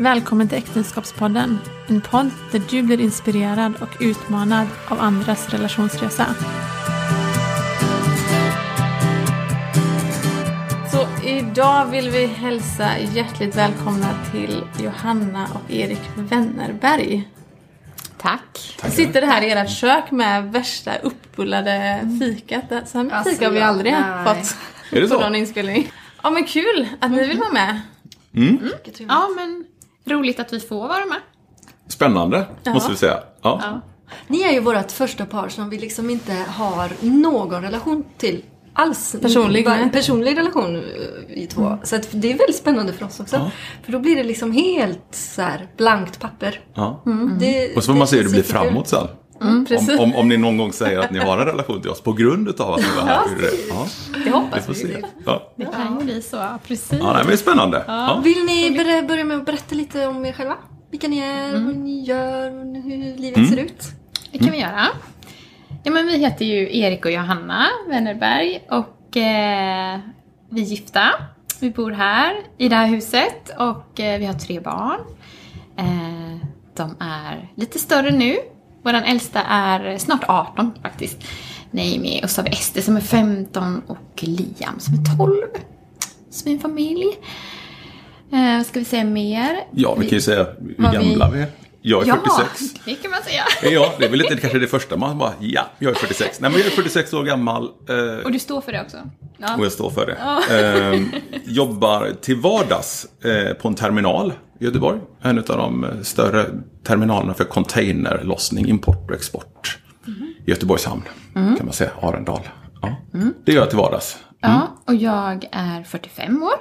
Välkommen till Äktenskapspodden. En podd där du blir inspirerad och utmanad av andras relationsresa. Så idag vill vi hälsa hjärtligt välkomna till Johanna och Erik Wennerberg. Tack. Vi sitter här i ert kök med värsta uppbullade fikat. Så här mycket Alltså, fika har vi ja, aldrig nej. fått Är det på så? någon inspelning. Ja men kul att ni vill vara med. Ja, men roligt att vi får vara med. Spännande, måste vi säga. Ja. Ja. Ni är ju vårt första par som vi liksom inte har någon relation till alls. Personlig. En personlig relation eh, vi två. Så att det är väldigt spännande för oss också. Ja. För då blir det liksom helt så här blankt papper. Ja. Det, Och så får man se hur det blir framåt sen. Mm. Om, om, om ni någon gång säger att ni har en relation till oss på grund av att ni var här. Det? Ja, Det vi hoppas får vi. se. Ja, Det kan ju bli så, ja, precis. ja nej, men det är spännande. Ja. Vill ni börja, med att berätta lite om er själva? Vilka ni är, vad ni gör, hur livet ser ut? Det kan vi göra. Ja, men vi heter ju Erik och Johanna Wennerberg och eh, vi är gifta. Vi bor här i det här huset och eh, vi har tre barn. Eh, de är lite större nu. Vår äldsta är snart 18 faktiskt. Naomi och så har vi Ester som är 15 och Liam som är 12. Så vi är en familj. Eh, ska vi säga mer? ja, vi kan ju säga hur gamla vi är. Jag är Ja, 46. det kan man säga. Ja, det är väl inte kanske det första man bara, ja, jag är 46. Nej, men jag är 46 år gammal. Eh, Och du står för det också? Ja. Och jag står för det. Eh, jobbar till vardags eh, på en terminal Göteborg. En av de eh, större terminalerna för containerlossning, import och export. I Göteborgs hamn, kan man säga. Arendal. Ja. Det gör jag till vardags. Ja, och jag är 45 år.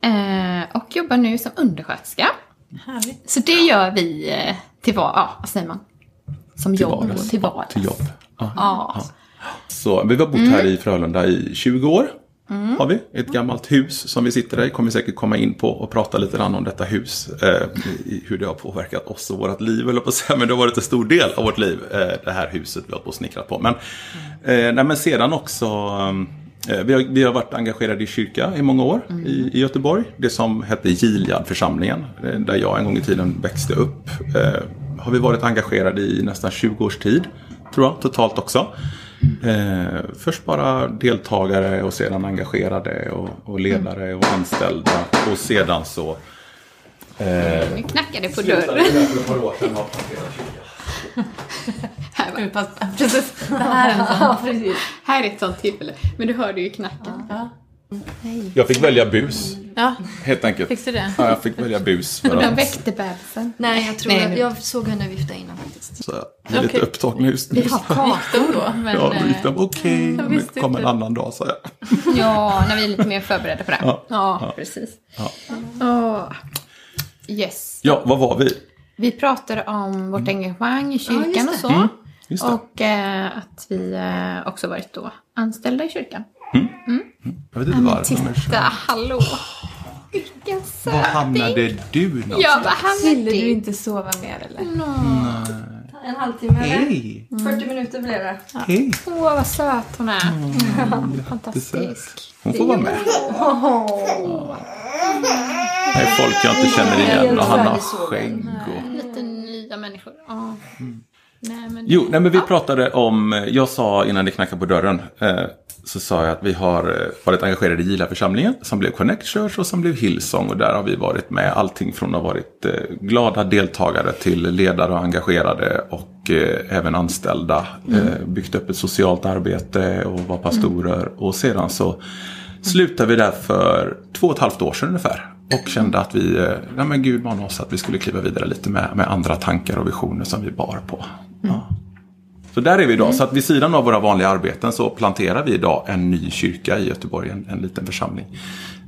Eh, och jobbar nu som undersköterska. Härligt. Så det gör vi eh, till vad, ja, vad säger man? Som Till jobb vardags. och till vardags. Till jobb. Ja. Ja. Så vi har bott här i Frölunda i 20 år. Har vi. Ett gammalt hus som vi sitter i. Kommer säkert komma in på och prata lite grann om detta hus. Eh, hur det har påverkat oss och vårt liv, eller på säga. Men det har varit en stor del av vårt liv, eh, det här huset vi har på snickrat på. Men, eh, nej, men sedan också, eh, eh, vi, har, vi har varit engagerade i kyrka i många år i, i Göteborg. Det som hette Gileadförsamlingen, eh, där jag en gång i tiden växte upp. Eh, har vi varit engagerade i nästan 20 års tid, tror jag, totalt också. Eh, först bara deltagare och sedan engagerade och, och ledare och anställda. Och sedan så... Eh, Nu knackar det på dörren. Här, va? Nu pass- Precis. Det här är en sån. här är ett sånt tillfälle. Men du hörde ju knacken. Jag fick välja bus, Ja, helt enkelt. fick du det? Ja, jag fick välja bus. För att, väckte bebisen. Nej, jag tror Nej, att nu- jag såg henne vifta innan faktiskt. så jag är lite Okej. upptagen just nu. Vi har kartor då. Men, Ja, eh, gick de okej, Jag men kom en annan dag, sa jag. ja, när vi är lite mer förberedda på det. Ja. Ja, precis. Ja. Åh. Yes. Ja, vad var vi? Vi pratade om vårt engagemang i kyrkan just och så. Mm. Och eh, att vi eh, också varit då anställda i kyrkan. Jag vet inte varför. men Titta, hallå! Vilken Var söting! hamnade du någonstans? Ja, vad hamnade Ville du inte sova mer eller? En halvtimme eller? Hej! 40 minuter blev det. Hej! Åh, vad söt hon är. Jättesöt. Fantastisk. Hon får vara med. Nej, folk jag inte känner igen och han har skägg och... Lite nya människor. Ja. Nej, men... Jo, nej, men vi pratade om, jag sa innan det knackade på dörren, eh, så sa jag att vi har eh, varit engagerade i Gila-församlingen som blev Connect Church och som blev Hillsong och där har vi varit med allting från att ha varit eh, glada deltagare till ledare och engagerade och eh, även anställda. Eh, byggt upp ett socialt arbete och var pastorer och sedan så slutade vi där för två och ett halvt år sedan ungefär. Och kände att vi, nej men Gud manade oss att vi skulle kliva vidare lite med, med andra tankar och visioner som vi bar på. Ja. Så där är vi idag. Så att vid sidan av våra vanliga arbeten så planterar vi idag en ny kyrka i Göteborg, en, en liten församling.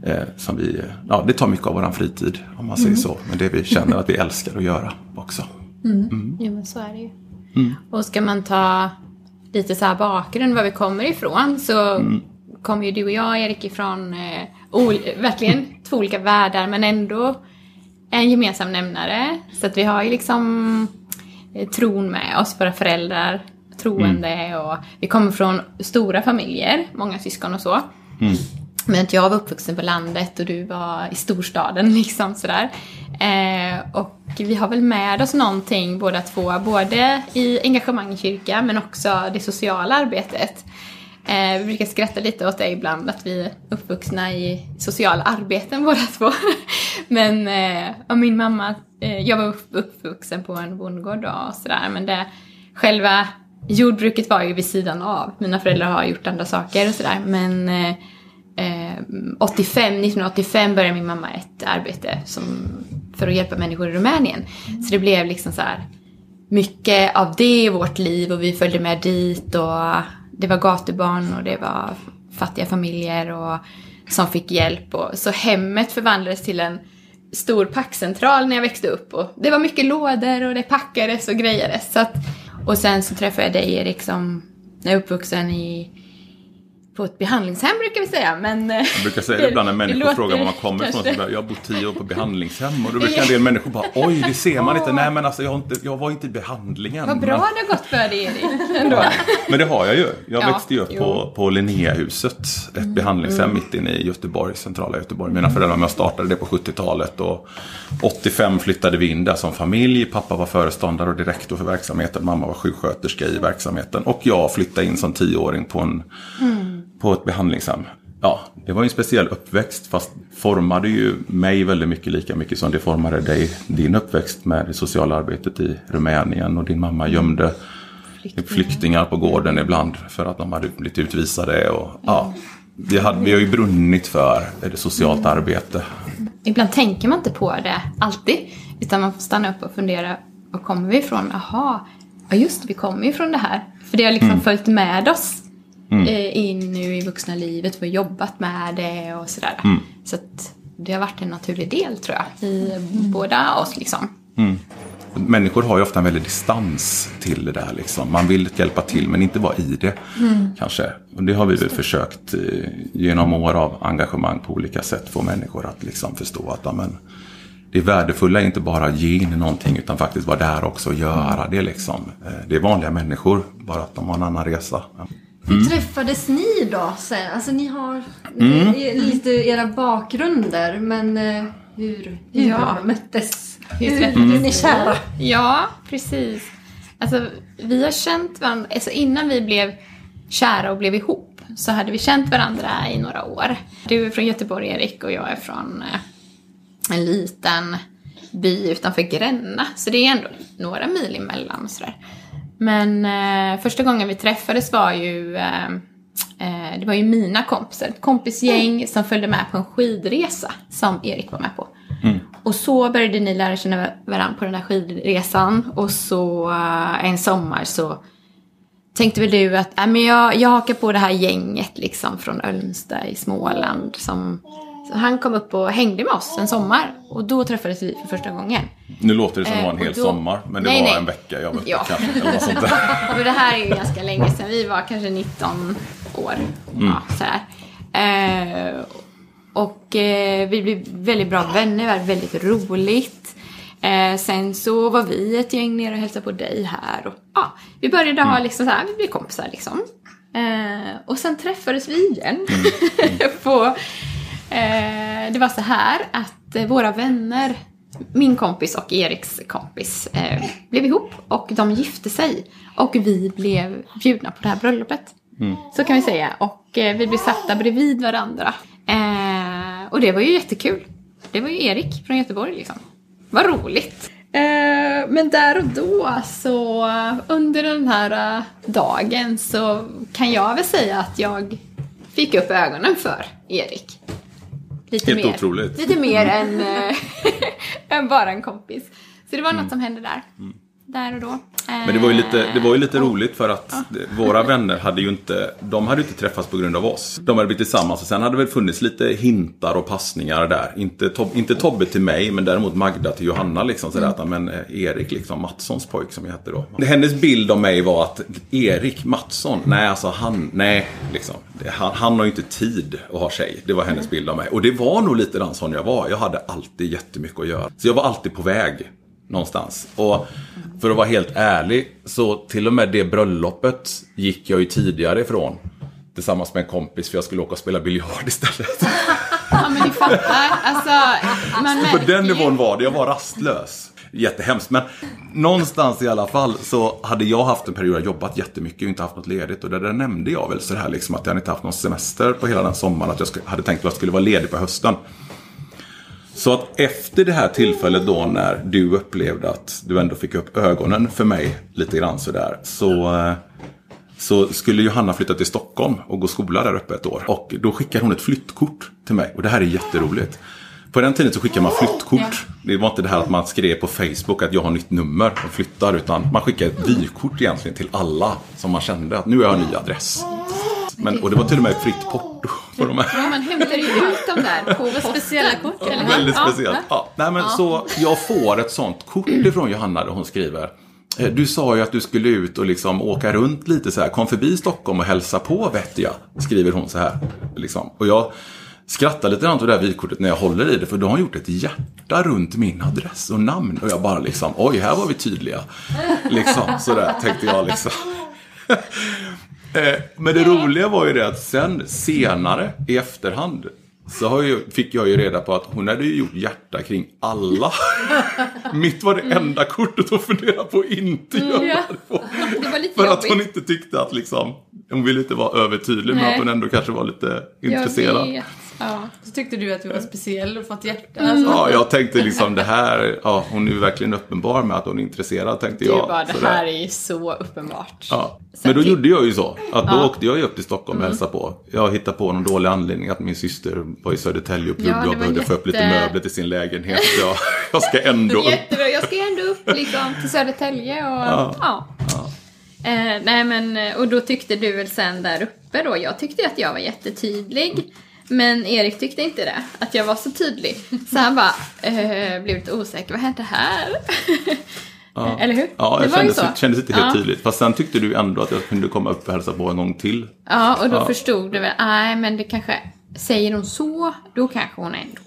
Eh, som vi, ja, det tar mycket av vår fritid om man säger så. Men det vi känner att vi älskar att göra också. Jo, men så är det ju. Och ska man ta lite så här bakgrund var vi kommer ifrån så kommer ju du och jag, Erik, ifrån eh, verkligen två olika världar men ändå en gemensam nämnare. Så att vi har ju liksom eh, tron med oss, våra föräldrar troende och vi kommer från stora familjer, många syskon och så. Men att jag var uppvuxen på landet och du var i storstaden liksom sådär. Eh, och vi har väl med oss någonting båda två, både i engagemang i kyrka men också det sociala arbetet. Eh, vi brukar skratta lite åt det ibland, att vi är uppvuxna i sociala arbeten båda två. men eh, och min mamma, eh, jag var upp, uppvuxen på en bondgård och sådär, men det, själva jordbruket var ju vid sidan av. Mina föräldrar har gjort andra saker och sådär, men eh, eh 85, 1985 började min mamma ett arbete som, för att hjälpa människor i Rumänien. Så det blev liksom så här mycket av det i vårt liv och vi följde med dit och det var gatubarn och det var fattiga familjer och som fick hjälp. Och, så hemmet förvandlades till en stor packcentral när jag växte upp och det var mycket lådor och det packades och grejades. Så att, och sen så träffade jag dig Erik som är uppvuxen i på ett behandlingshem brukar vi säga. Men, jag brukar säga det ibland när människor låter, frågar var man kommer ifrån. Jag har bott tio år på behandlingshem. Och då brukar en del människor bara oj det ser man inte. Nej men alltså jag, inte, jag var inte i behandlingen. Vad bra men... det har gått för dig Erik. Ändå. men det har jag ju. Jag ja, växte ju upp på, på Linnéahuset. Ett mm. behandlingshem mm. mitt inne i Göteborg, centrala Göteborg. Mina föräldrar och jag startade det på 70-talet. Och 85 flyttade vi in där som familj. Pappa var föreståndare och direktor för verksamheten. Mamma var sjuksköterska i verksamheten. Och jag flyttade in som tioåring på en mm på ett behandlingshem. Ja, det var ju en speciell uppväxt fast formade ju mig väldigt mycket lika mycket som det formade dig, din uppväxt med det sociala arbetet i Rumänien och din mamma gömde flyktingar, flyktingar på gården ibland för att de hade blivit utvisade. Och, ja, vi, hade, vi har ju brunnit för det socialt arbete. Ibland tänker man inte på det alltid utan man får stanna upp och fundera var kommer vi ifrån? Jaha, ja just vi kommer ju från det här. För det har liksom mm. följt med oss mm. Eh, in nu i vuxna livet. Har jobbat med det och sådär. Mm. Så att det har varit en naturlig del tror jag i båda oss liksom. Mm. Människor har ju ofta en väldig distans till det där. Liksom. Man vill hjälpa till men inte vara i det. Mm. Kanske. Och det har vi väl försökt eh, genom år av engagemang på olika sätt få människor att liksom förstå att amen, det värdefulla är inte bara att ge in någonting utan faktiskt vara där också och göra det. Liksom. Eh, det är vanliga människor, bara att de har en annan resa. Hur mm. träffades ni då sen? Alltså ni har mm. lite era bakgrunder men eh, hur, hur ja. möttes? Hur träffades mm. ni kära? Ja, precis. Alltså vi har känt varandra, alltså innan vi blev kära och blev ihop så hade vi känt varandra i några år. Du är från Göteborg Erik och jag är från eh, en liten by utanför Gränna. Så det är ändå några mil emellan och sådär. Men eh, första gången vi träffades var ju eh, eh, det var ju mina kompisar, ett kompisgäng mm. som följde med på en skidresa som Erik var med på. Mm. Och så började ni lära känna varandra på den här skidresan och så eh, en sommar så tänkte väl du att äh, men jag, jag hakar på det här gänget liksom från Ölmsta i Småland som så han kom upp och hängde med oss en sommar och då träffades vi för första gången. Nu låter det som det var en eh, hel då... sommar, men det nej, var nej. en vecka jag var ja. kanske. Eller något sånt där. det här är ju ganska länge sedan, vi var kanske 19 år. Mm. Ja, så eh, och eh, vi blev väldigt bra vänner, det var väldigt roligt. Eh, sen så var vi ett gäng nere och hälsade på dig här. Och, ja, vi började ha mm. liksom så här, vi blev kompisar liksom. Eh, och sen träffades vi igen. Mm. på Eh, det var så här att eh, våra vänner, min kompis och Eriks kompis, eh, blev ihop och de gifte sig. Och vi blev bjudna på det här bröllopet. Mm. Så kan vi säga. Och vi blev satta bredvid varandra. och det var ju jättekul. Det var ju Erik från Göteborg liksom. Vad roligt. men där och då så under den här dagen så kan jag väl säga att jag fick upp ögonen för Erik. Lite Helt mer, otroligt. Lite mer än, äh, än bara en kompis. Så det var mm. något som hände där. Mm där och då. Men det var ju lite, det var ju lite och, roligt för att ja. våra vänner hade ju inte, de hade inte träffats på grund av oss. De hade blivit tillsammans och sen hade det väl funnits lite hintar och passningar där. Inte, Tob, inte Tobbe till mig men däremot Magda till Johanna liksom. Sådär mm. att, men eh, Erik liksom, Mattssons pojk som jag hette då. Hennes bild av mig var att Erik Mattsson, nej alltså han, nej liksom. Han, han har ju inte tid att ha tjej. Det var hennes bild av mig. Och det var nog lite den sån jag var. Jag hade alltid jättemycket att göra. Så jag var alltid på väg någonstans. Och för att vara helt ärlig, så till och med det bröllopet gick jag ju tidigare ifrån. Tillsammans med en kompis, för jag skulle åka och spela biljard istället. Ja, men ni fattar. Alltså, man På den nivån var det. Jag var rastlös. Jättehemskt. Men någonstans i alla fall så hade jag haft en period där jag jobbat jättemycket och inte haft något ledigt. Och där, där nämnde jag väl så här liksom att jag hade inte haft någon semester på hela den sommaren. Att jag hade tänkt att jag skulle vara ledig på hösten. Så att efter det här tillfället då när du upplevde att du ändå fick upp ögonen för mig lite grann sådär. Så, eh, så skulle Johanna flytta till Stockholm och gå skola där uppe ett år. Och då skickade hon ett flyttkort till mig. Och det här är jätteroligt. På den tiden så skickade man flyttkort. Det var inte det här att man skrev på Facebook att jag har nytt nummer och flyttar. Utan man skickade ett vykort egentligen till alla som man kände att nu har jag en ny adress. Men, och det var till och med fritt porto på de här. Ja, man hämtar ju ut dem där på posten. Speciella kort, eller? Väldigt Ja. speciellt. Ja. Nej, men Så jag får ett sånt kort ifrån Johanna där hon skriver. eh, Du sa ju att du skulle ut och liksom åka runt lite så här. Kom förbi Stockholm och hälsa på vet jag. Skriver hon så här. Liksom. Och jag skrattar lite grann åt det där vykortet när jag håller i det. För då har hon gjort ett hjärta runt min adress och namn. Och jag bara liksom, oj här var vi tydliga. Liksom sådär tänkte jag liksom. Eh, Men det roliga var ju det att sen senare i efterhand så ju, fick jag ju reda på att hon hade ju gjort hjärta kring alla. Mitt var det enda kortet hon funderade på att inte göra det på. För att hon inte tyckte att liksom, hon ville inte vara övertydlig men Nej. att hon ändå kanske var lite Jag intresserad. vet. Ja. Så tyckte du att du var speciell och fått hjärta. Mm. Alltså. Ja, jag tänkte liksom det här, ja, hon är ju verkligen uppenbar med att hon är intresserad tänkte jag. bara, det här är ju så uppenbart. Ja. Så Men då gjorde jag ju så. Att då Ja. åkte jag ju upp till Stockholm och hälsade på. Jag hittade på någon dålig anledning att min syster var i Södertälje och Ja, pluggade det och behövde få upp lite jätte- möbler till sin lägenhet. Så jag, jag ska ändå upp. Jättebra, jag ska ändå upp liksom till Södertälje och ja. Eh, nej men, och då tyckte du väl sen där uppe då, jag tyckte att jag var jättetydlig. Men Erik tyckte inte det, att jag var så tydlig. Så han bara, eh, blev lite osäker, vad hände här? Eller hur? Ja, det jag kändes, så. kändes inte helt ja. tydligt. Fast sen tyckte du ändå att jag kunde komma upp och hälsa på en gång till. Ja, och då Ja. förstod du väl, nej men det kanske, säger hon så, då kanske hon ändå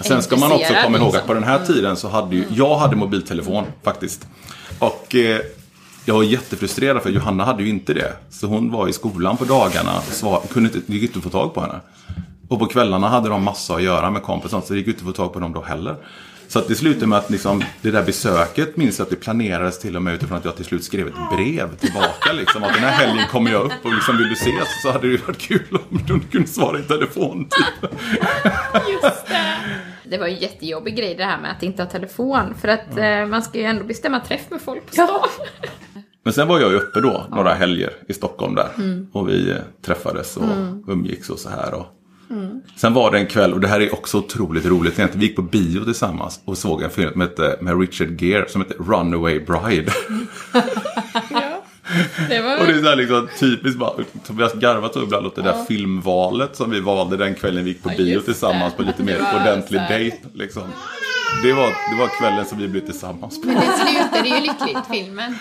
Sen ska man också komma ihåg att liksom. på den här tiden så hade ju, jag hade mobiltelefon faktiskt. Och eh, jag var jättefrustrerad för Johanna hade ju inte det. Så hon var i skolan på dagarna och svar, kunde inte, det gick inte att få tag på henne. Och på kvällarna hade de massa att göra med kompisar så det gick inte att få tag på dem då heller. Så att det slutade med att liksom, det där besöket minns jag att det planerades till och med utifrån att jag till slut skrev ett brev tillbaka. Liksom, att den här helgen kommer jag upp och liksom, vill du ses så hade det ju varit kul om du kunde svara i telefon. Typ. Just det. Det var en jättejobbig grej det här med att inte ha telefon. För att eh, man ska ju ändå bestämma träff med folk på stan. Men sen var jag ju uppe då några helger i Stockholm där. Och vi eh, träffades och umgicks och så här. Och... Sen var det en kväll, och det här är också otroligt roligt egentligen. Vi gick på bio tillsammans och såg en film med, hette- med Richard Gere som heter Runaway Bride. ja. Det var... och det är så här liksom typiskt bara, Tobias garvat så ibland åt det där filmvalet som vi valde den kvällen vi gick på Ja, bio tillsammans det. på lite mer ordentlig dejt. Liksom. Det, var, det var kvällen som vi blev tillsammans på. Men det slutade ju lyckligt, filmen.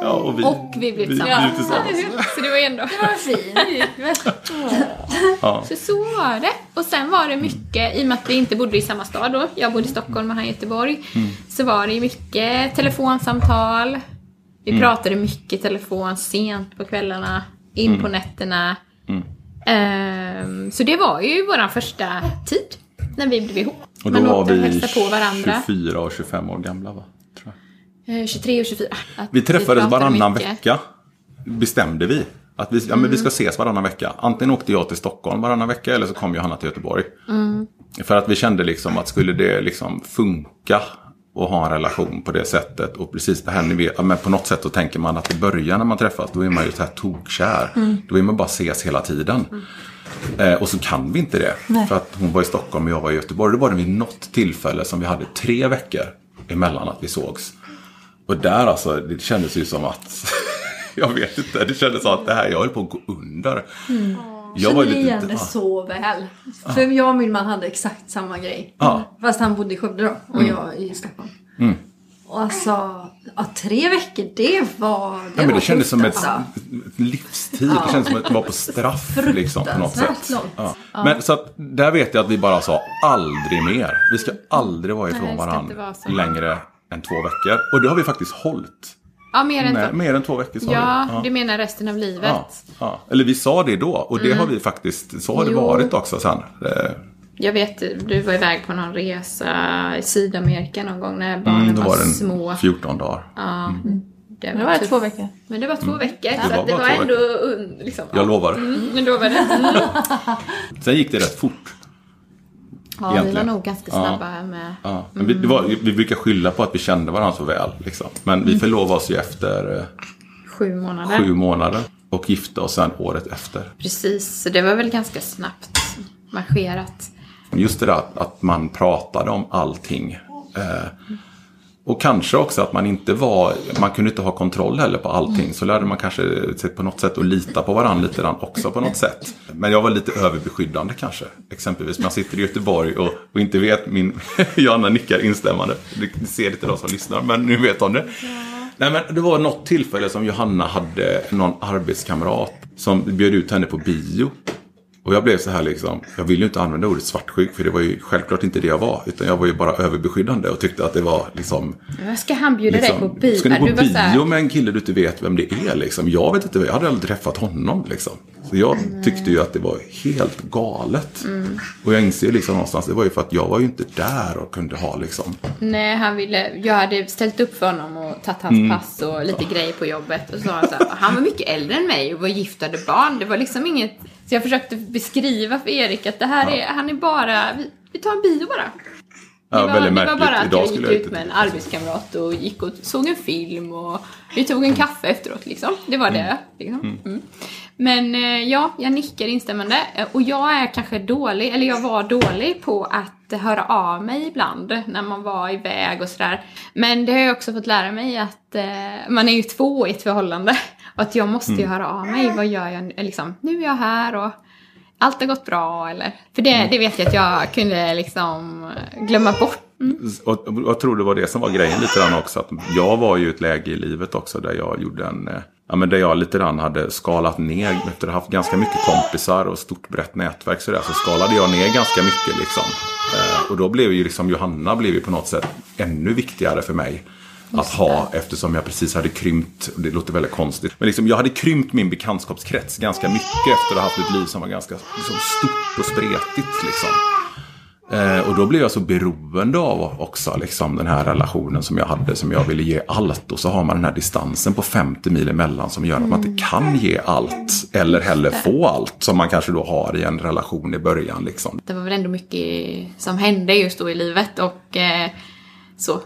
Ja, och, vi, Och vi blev vi, tillsammans. blev tillsammans. Så det var ändå... Vad fint. Ja. Så så var det. Och sen var det mycket, i och med att vi inte bodde i samma stad då, jag bodde i Stockholm och han i Göteborg, så var det mycket telefonsamtal. Vi pratade mycket telefon sent på kvällarna, in på nätterna. Ehm, så det var ju vår första tid när vi blev ihop. Och då Man var vi på varandra. 24 och 25 år gamla va? Tror jag. Eh, 23 och 24. Att Vi träffades pratade varannan mycket. vecka. Bestämde vi. Att vi, ja, men vi ska ses varannan vecka. Antingen åkte jag till Stockholm varannan vecka eller så kom Johanna till Göteborg. För att vi kände liksom att skulle det liksom funka och ha en relation på det sättet. Och precis det här ni vet, men på något sätt då tänker man att i början när man träffas då är man ju så här tokkär. Då vill man bara ses hela tiden. Eh, och så kan vi inte det. För att hon var i Stockholm och jag var i Göteborg. Då var det vid något tillfälle som vi hade tre veckor emellan att vi sågs. Och där alltså, det kändes ju som att, jag vet inte, det kändes som att det här, jag höll på att gå under. Jag Känner lite, igen det ja, så väl. För jag och min man hade exakt samma grej. Ja. Fast han bodde i Skövde då och jag i Stockholm. Och alltså, ja, tre veckor det var... Det ja, men var det kändes som ett, alltså. ett livstid. Det kändes som att det var på straff liksom på något sätt. långt. Ja. Men så att där vet jag att vi bara sa aldrig mer. Vi ska aldrig vara ifrån Nej, varandra vara längre än två veckor. Och det har vi faktiskt hållit. Ja, mer än Nej, två. mer än två veckor sa Ja, du. du menar resten av livet? Ja, ja. Eller vi sa det då och det har vi faktiskt, så har det Jo. varit också sen. Jag vet, du var iväg på någon resa i Sydamerika någon gång när barnen Mm, då var, var det små. en 14 dagar. Ja, det Men det var det tufft. två veckor. Men det var två veckor, Mm. Det så var att det var ändå liksom, Jag ja. lovar. Mm, men då var det. Mm. Sen gick det rätt fort. Ja, vi var Egentligen. nog ganska Ja. snabba här med. Ja. Men vi, det var, vi brukar skylla på att vi kände varandra så väl. Liksom. Men vi förlovade oss ju efter eh, Sju månader. sju månader och gifte oss sen året efter. Precis, så det var väl ganska snabbt marscherat. Just det där att, man pratade om allting. Eh, och kanske också att man inte var, man kunde inte ha kontroll heller på allting. Så lärde man kanske sig på något sätt att lita på varandra lite grann också på något sätt. Men jag var lite överbeskyddande kanske. Exempelvis man sitter i Göteborg och, och inte vet, min Johanna nickar instämmande. Det ser inte de som lyssnar, men nu vet hon det. Nej men det var något tillfälle som Johanna hade någon arbetskamrat som bjöd ut henne på bio. Och jag blev så här liksom, jag vill ju inte använda ordet svartsjuk för det var ju självklart inte det jag var. Utan jag var ju bara överbeskyddande och tyckte att det var liksom... Ska han bjuda dig på liksom bio? ska ni på Du bio med en kille du inte vet vem det är liksom? Jag vet inte, jag hade aldrig träffat honom liksom. Så jag tyckte ju att det var helt galet. Mm. Och jag inser liksom någonstans, det var ju för att jag var ju inte där och kunde ha liksom... Nej, han ville, jag hade ställt upp för honom och tagit hans Mm. pass och lite grejer på jobbet. Och så han så här, han var mycket äldre än mig och var giftade barn. Det var liksom inget... Så jag försökte beskriva för Erik att det här är, han är bara, vi, vi tar en bio bara. Ja, det, var, väldigt det var bara att Idag jag gick jag ut med en arbetskamrat och gick och såg en film och vi tog en kaffe efteråt liksom. Det var det. Liksom. Mm. Men eh, ja, jag nickar instämmande. Eh, Och jag är kanske dålig, eller jag var dålig på att höra av mig ibland när man var iväg och sådär. Men det har jag också fått lära mig att eh, man är ju två i ett förhållande. Och att jag måste ju höra av mig. Vad gör jag nu? Liksom, nu är jag här och allt har gått bra eller? För det, det vet jag att jag kunde liksom glömma bort. Och, och jag tror det var det som var grejen lite grann också. Att jag var ju i ett läge i livet också där jag gjorde en... Ja, men där jag lite grann hade skalat ner. Efter att ha haft ganska mycket kompisar och stort brett nätverk så, där, så skalade jag ner ganska mycket. Liksom. Eh, och då blev ju liksom Johanna blev ju på något sätt ännu viktigare för mig. Att ha eftersom jag precis hade krympt, det låter väldigt konstigt. Men liksom, jag hade krympt min bekantskapskrets ganska mycket efter att ha haft ett liv som var ganska liksom, stort och spretigt. Liksom. Eh, och då blev jag så beroende av också liksom, den här relationen som jag hade, som jag ville ge allt. Och så har man den här distansen på 50 mil emellan som gör att man inte kan ge allt. Eller heller få allt som man kanske då har i en relation i början. Liksom. Det var väl ändå mycket som hände just då i livet och eh, så.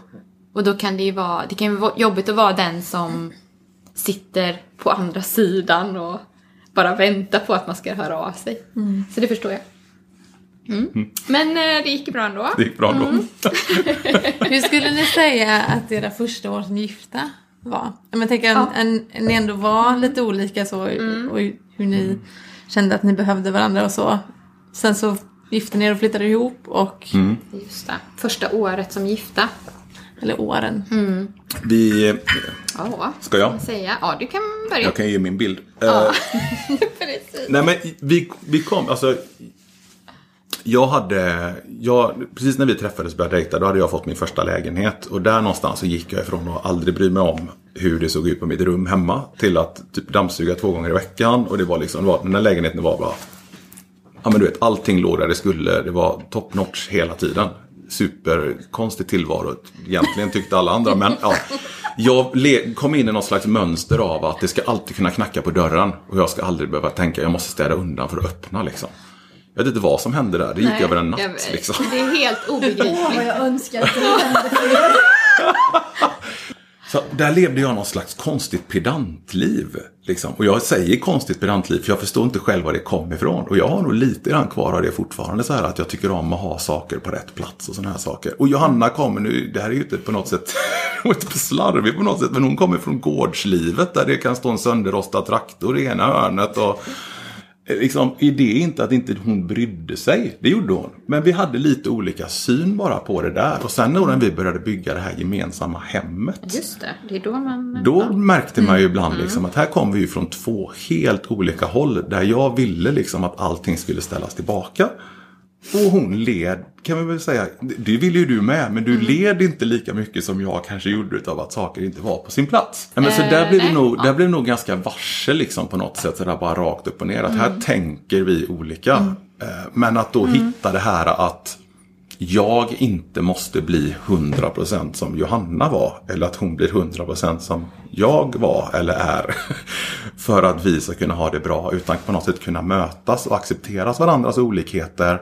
Och då kan det ju vara, det kan vara jobbigt att vara den som sitter på andra sidan och bara väntar på att man ska höra av sig. Så det förstår jag. Mm. Men eh, det gick bra ändå. Det gick bra då. Hur skulle ni säga att era första år som gifta var? Men tänk en, en, ni ändå var lite olika så och hur ni kände att ni behövde varandra och så. Sen så gifte ni er och flyttade ihop och, Just det. Första året som gifta. eller åren. Vi, Ja, Ska jag? säga. Ja, du kan börja. jag kan ge min bild. Eh, Precis. Nej men vi, vi kom, alltså. Jag hade, jag, precis när vi träffades och började dejta, då hade jag fått min första lägenhet. Och där någonstans så gick jag ifrån att aldrig bry mig om hur det såg ut på mitt rum hemma. Till att typ dammsuga två gånger i veckan. Och det var liksom, det var, den där lägenheten var bara Ja men du vet, allting låg där det skulle. Det var top notch hela tiden. Superkonstig tillvaro egentligen tyckte alla andra. Men ja, jag kom in i något slags mönster av att det ska alltid kunna knacka på dörren. Och jag ska aldrig behöva tänka jag måste städa undan för att öppna liksom. Jag vet inte vad som hände där. Det gick Nej, över en natt jag- liksom. Det är helt Åh, vad obegripligt. jag önskar att det hände. Så där levde jag någon slags konstigt pedantliv. Liksom. Och jag säger konstigt pedantliv för jag förstår inte själv var det kom ifrån. Och jag har nog lite grann kvar av det fortfarande. Så här att jag tycker om att ha saker på rätt plats och sådana här saker. Och Johanna kommer nu, det här är ju inte på något sätt, hon är inte slarvig på något sätt. Men hon kommer från gårdslivet där det kan stå en sönderrostad traktor i ena hörnet. Och liksom, är det inte att inte hon brydde sig? Det gjorde hon. Men vi hade lite olika syn bara på det där. Och sen när vi började bygga det här gemensamma hemmet. Just det, det är då man... Då märkte man ju ibland liksom att här kom vi ju från två helt olika håll. Där jag ville liksom att allting skulle ställas tillbaka. Och hon led, kan vi väl säga, det vill ju du med, men du Mm. led inte lika mycket som jag kanske gjorde av att saker inte var på sin plats. Men så Eh, där blev vi nej, nog, där blev nog ganska varse liksom på något sätt, så där bara rakt upp och ner, att Mm. här tänker vi olika. Eh, Men att då hitta det här att jag inte måste bli 100% som Johanna var. Eller att hon blir 100% som jag var eller är. För att vi ska kunna ha det bra. Utan på något sätt kunna mötas och acceptera varandras olikheter.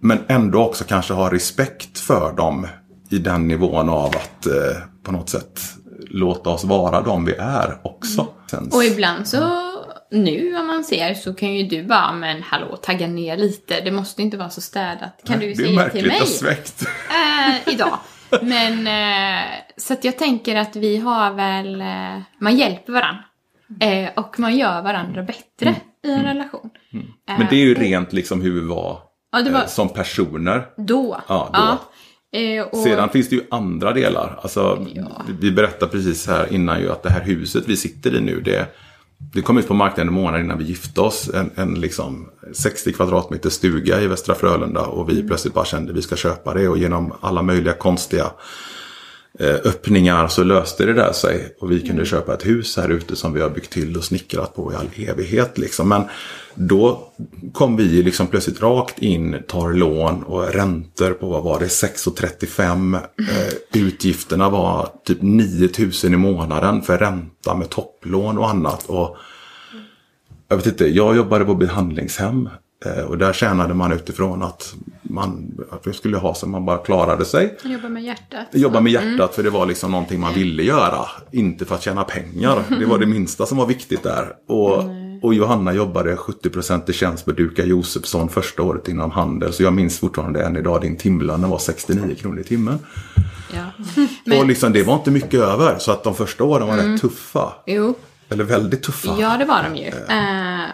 Men ändå också kanske ha respekt för dem. I den nivån av att eh, på något sätt låta oss vara de vi är också. Sen, Och ibland så, nu om man ser så kan ju du bara, men hallå, tagga ner lite. Det måste inte vara så städat. Kan du ju det är säga märkligt till mig aspekt. eh, idag. Men eh, så att jag tänker att vi har väl, eh, man hjälper varandra. Eh, och man gör varandra bättre i en relation. Men det är ju rent liksom hur vi var, Ja, var som personer. då. Ja, då. Eh, och, Sedan finns det ju andra delar. Alltså, Ja. Vi berättade precis här innan ju att det här huset vi sitter i nu, det, det kom ut på marknaden en månad innan vi gifte oss. En, en liksom 60 kvadratmeter stuga i Västra Frölunda och vi plötsligt bara kände att vi ska köpa det. Och genom alla möjliga konstiga öppningar så löste det där sig. Och vi kunde köpa ett hus här ute som vi har byggt till och snickrat på i all evighet. Liksom. Men då kom vi liksom plötsligt rakt in, tar lån och räntor på vad var det, 6,35. Eh, utgifterna var typ 9000 i månaden för ränta med topplån och annat. Och jag vet inte, jag jobbade på behandlingshem. Eh, Och där tjänade man utifrån att man att vi skulle ha så man bara klarade sig. jobbar med hjärtat. Jobba med hjärtat för det var liksom någonting man ville göra. Inte för att tjäna pengar. Det var det minsta som var viktigt där. Och, och Johanna jobbade 70% i tjänst med Duka Josefsson första året inom handel. Så jag minns fortfarande än idag din timlön var 69 kronor i timmen. Ja. Och liksom det var inte mycket över. Så att de första åren var rätt tuffa. Jo, Eller väldigt tuffa. Ja, det var de ju. Eh,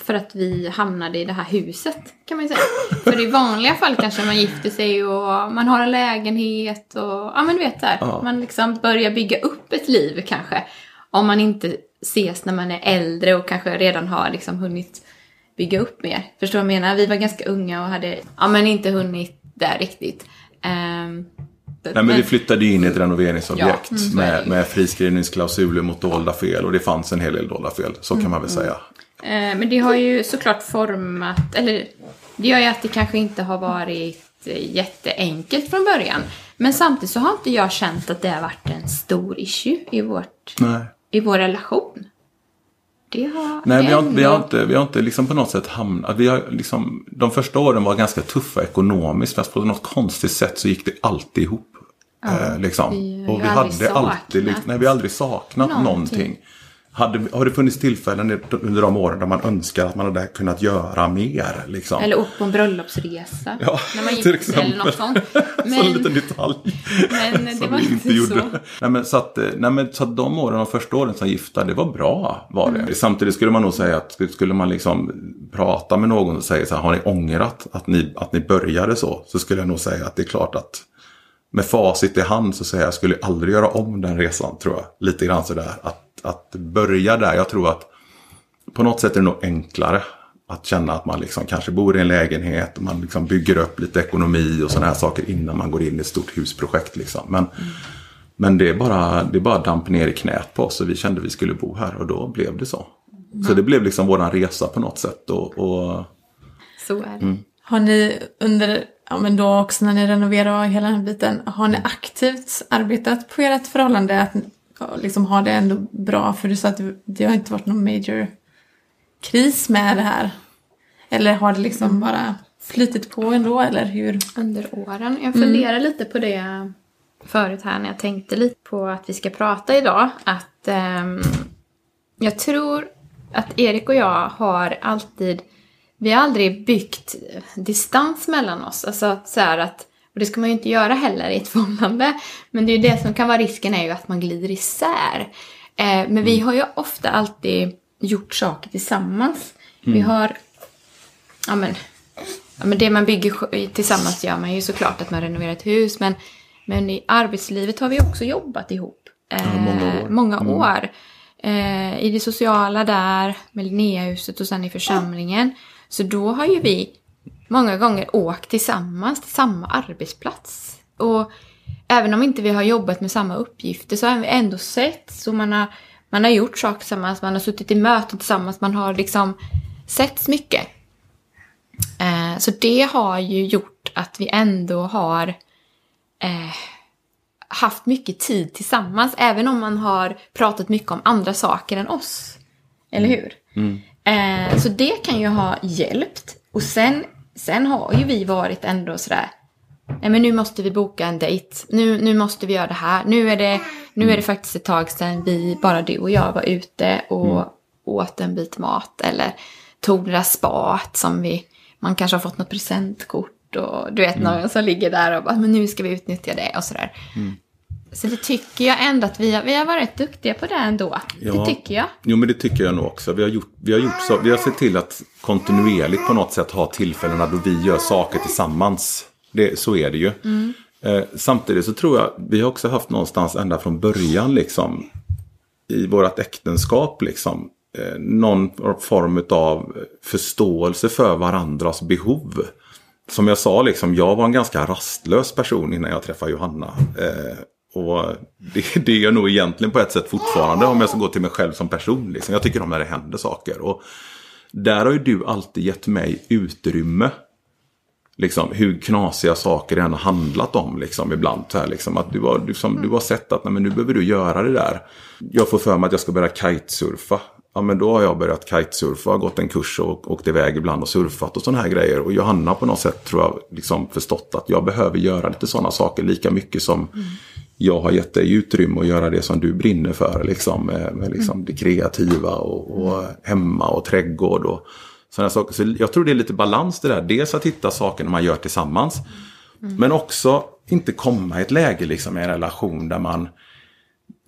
för att vi hamnade i det här huset, kan man ju säga. för i vanliga fall kanske man gifter sig och man har en lägenhet och, ja men du vet där. Ja. Man liksom börjar bygga upp ett liv kanske. Om man inte ses när man är äldre och kanske redan har liksom hunnit bygga upp mer. Förstår du vad jag menar? Vi var ganska unga och hade, ja men inte hunnit där riktigt. Ehm, Nej, men vi flyttade ju in i ett renoveringsobjekt Ja, mm, med, med friskrivningsklausuler mot dolda fel. Och det fanns en hel del dolda fel. Så kan man väl säga. Eh, Men det har ju såklart format, eller det gör ju att det kanske inte har varit eh, jätteenkelt från början. Men samtidigt så har inte jag känt att det har varit en stor issue i, vårt, Nej. i vår relation. Det har Nej, vi har, ändå- vi har inte, vi har inte liksom på något sätt hamnat... Vi har liksom, de första åren var ganska tuffa ekonomiskt. Fast på något konstigt sätt så gick det alltid ihop. eh, liksom. vi och vi hade alltid... saknat liksom- Nej, vi har aldrig saknat någonting. någonting. Hade, har det funnits tillfällen under de åren där man önskar att man hade kunnat göra mer? Liksom? Eller åkt på en bröllopsresa. Ja, när man till gifte sig eller något sånt. Men... Så en liten detalj. men det var inte så. Nej, men så, att, eh, nej, men så att de åren, de första åren som gifta, det var bra. Var det. Samtidigt skulle man nog säga att skulle man liksom prata med någon och säga så här, har ni ångrat att ni, att ni började så? Så skulle jag nog säga att det är klart att med facit i hand så säger jag, jag skulle aldrig göra om den resan tror jag. Lite grann sådär. Att, att börja där, jag tror att på något sätt är det nog enklare att känna att man liksom kanske bor i en lägenhet och man liksom bygger upp lite ekonomi och sådana här saker innan man går in i ett stort husprojekt. Liksom. Men, men det, är bara, det är bara damp ner i knät på oss och vi kände att vi skulle bo här och då blev det så. Så det blev liksom våran resa på något sätt. Och, och Så är det. Mm. Har ni under, ja men då också när ni renoverar hela den biten, har ni aktivt arbetat på ert förhållande att liksom ha det ändå bra? För du sa att det, har inte varit någon major kris med det här. Eller har det liksom bara flytit på ändå eller hur? under åren. Jag funderar lite på det förut här när jag tänkte lite på att vi ska prata idag. Att ehm, jag tror att Erik och jag har alltid, vi har aldrig byggt distans mellan oss. Alltså så att, och det ska man ju inte göra heller i ett förhållande. Men det är ju det som kan vara risken är ju att man glider isär. Eh, men vi har ju ofta alltid gjort saker tillsammans. Vi har, ja men Ja, men det man bygger tillsammans gör man ju såklart att man renoverar ett hus. Men, men i arbetslivet har vi också jobbat ihop. Eh, många år. många år. Eh, I det sociala där, med Linnéahuset och sen i församlingen. Så då har ju vi många gånger åkt tillsammans till samma arbetsplats. Och även om inte vi har jobbat med samma uppgifter så har vi ändå sett. Så man har, man har gjort saker tillsammans, man har suttit i möten tillsammans, man har liksom sett mycket. Eh, så det har ju gjort att vi ändå har eh, haft mycket tid tillsammans, även om man har pratat mycket om andra saker än oss. Eller hur? Mm. Eh, så det kan ju ha hjälpt. Och sen, sen har ju vi varit ändå sådär, nej men nu måste vi boka en dejt. Nu, nu måste vi göra det här. Nu är det, nu är det faktiskt ett tag sedan vi, bara du och jag var ute och Mm. åt en bit mat. Eller tog det där spat som vi, man kanske har fått något presentkort. Och du vet någon som ligger där och bara, men nu ska vi utnyttja det och sådär. Så det tycker jag ändå att vi har, vi har varit duktiga på det ändå. Det Ja. tycker jag. Jo men det tycker jag nog också. Vi har, gjort, vi, har gjort så, vi har sett till att kontinuerligt på något sätt ha tillfällena då vi gör saker tillsammans. Det, så är det ju. Eh, samtidigt så tror jag vi har också haft någonstans ända från början liksom i vårt äktenskap liksom eh, någon form av förståelse för varandras behov. Som jag sa, liksom, jag var en ganska rastlös person innan jag träffade Johanna. Eh, och det, det är jag nog egentligen på ett sätt fortfarande om jag ska gå till mig själv som person. Liksom. Jag tycker om när det händer saker. Och där har ju du alltid gett mig utrymme. Liksom, hur knasiga saker det än har handlat om liksom, ibland. Så här, liksom, att du, har, du, som, du har sett att nej, men nu behöver du göra det där. Jag får för mig att jag ska börja kitesurfa. Ja men då har jag börjat kitesurfa, gått en kurs och åkt iväg ibland och surfat och sådana här grejer. Och Johanna på något sätt tror jag liksom förstått att jag behöver göra lite sådana saker lika mycket som jag har gett dig utrymme att göra det som du brinner för. Liksom, med, med liksom det kreativa och, och hemma och trädgård och sådana saker. Så jag tror det är lite balans det där. Dels att hitta saker man gör tillsammans. Men också inte komma i ett läge liksom, i en relation där man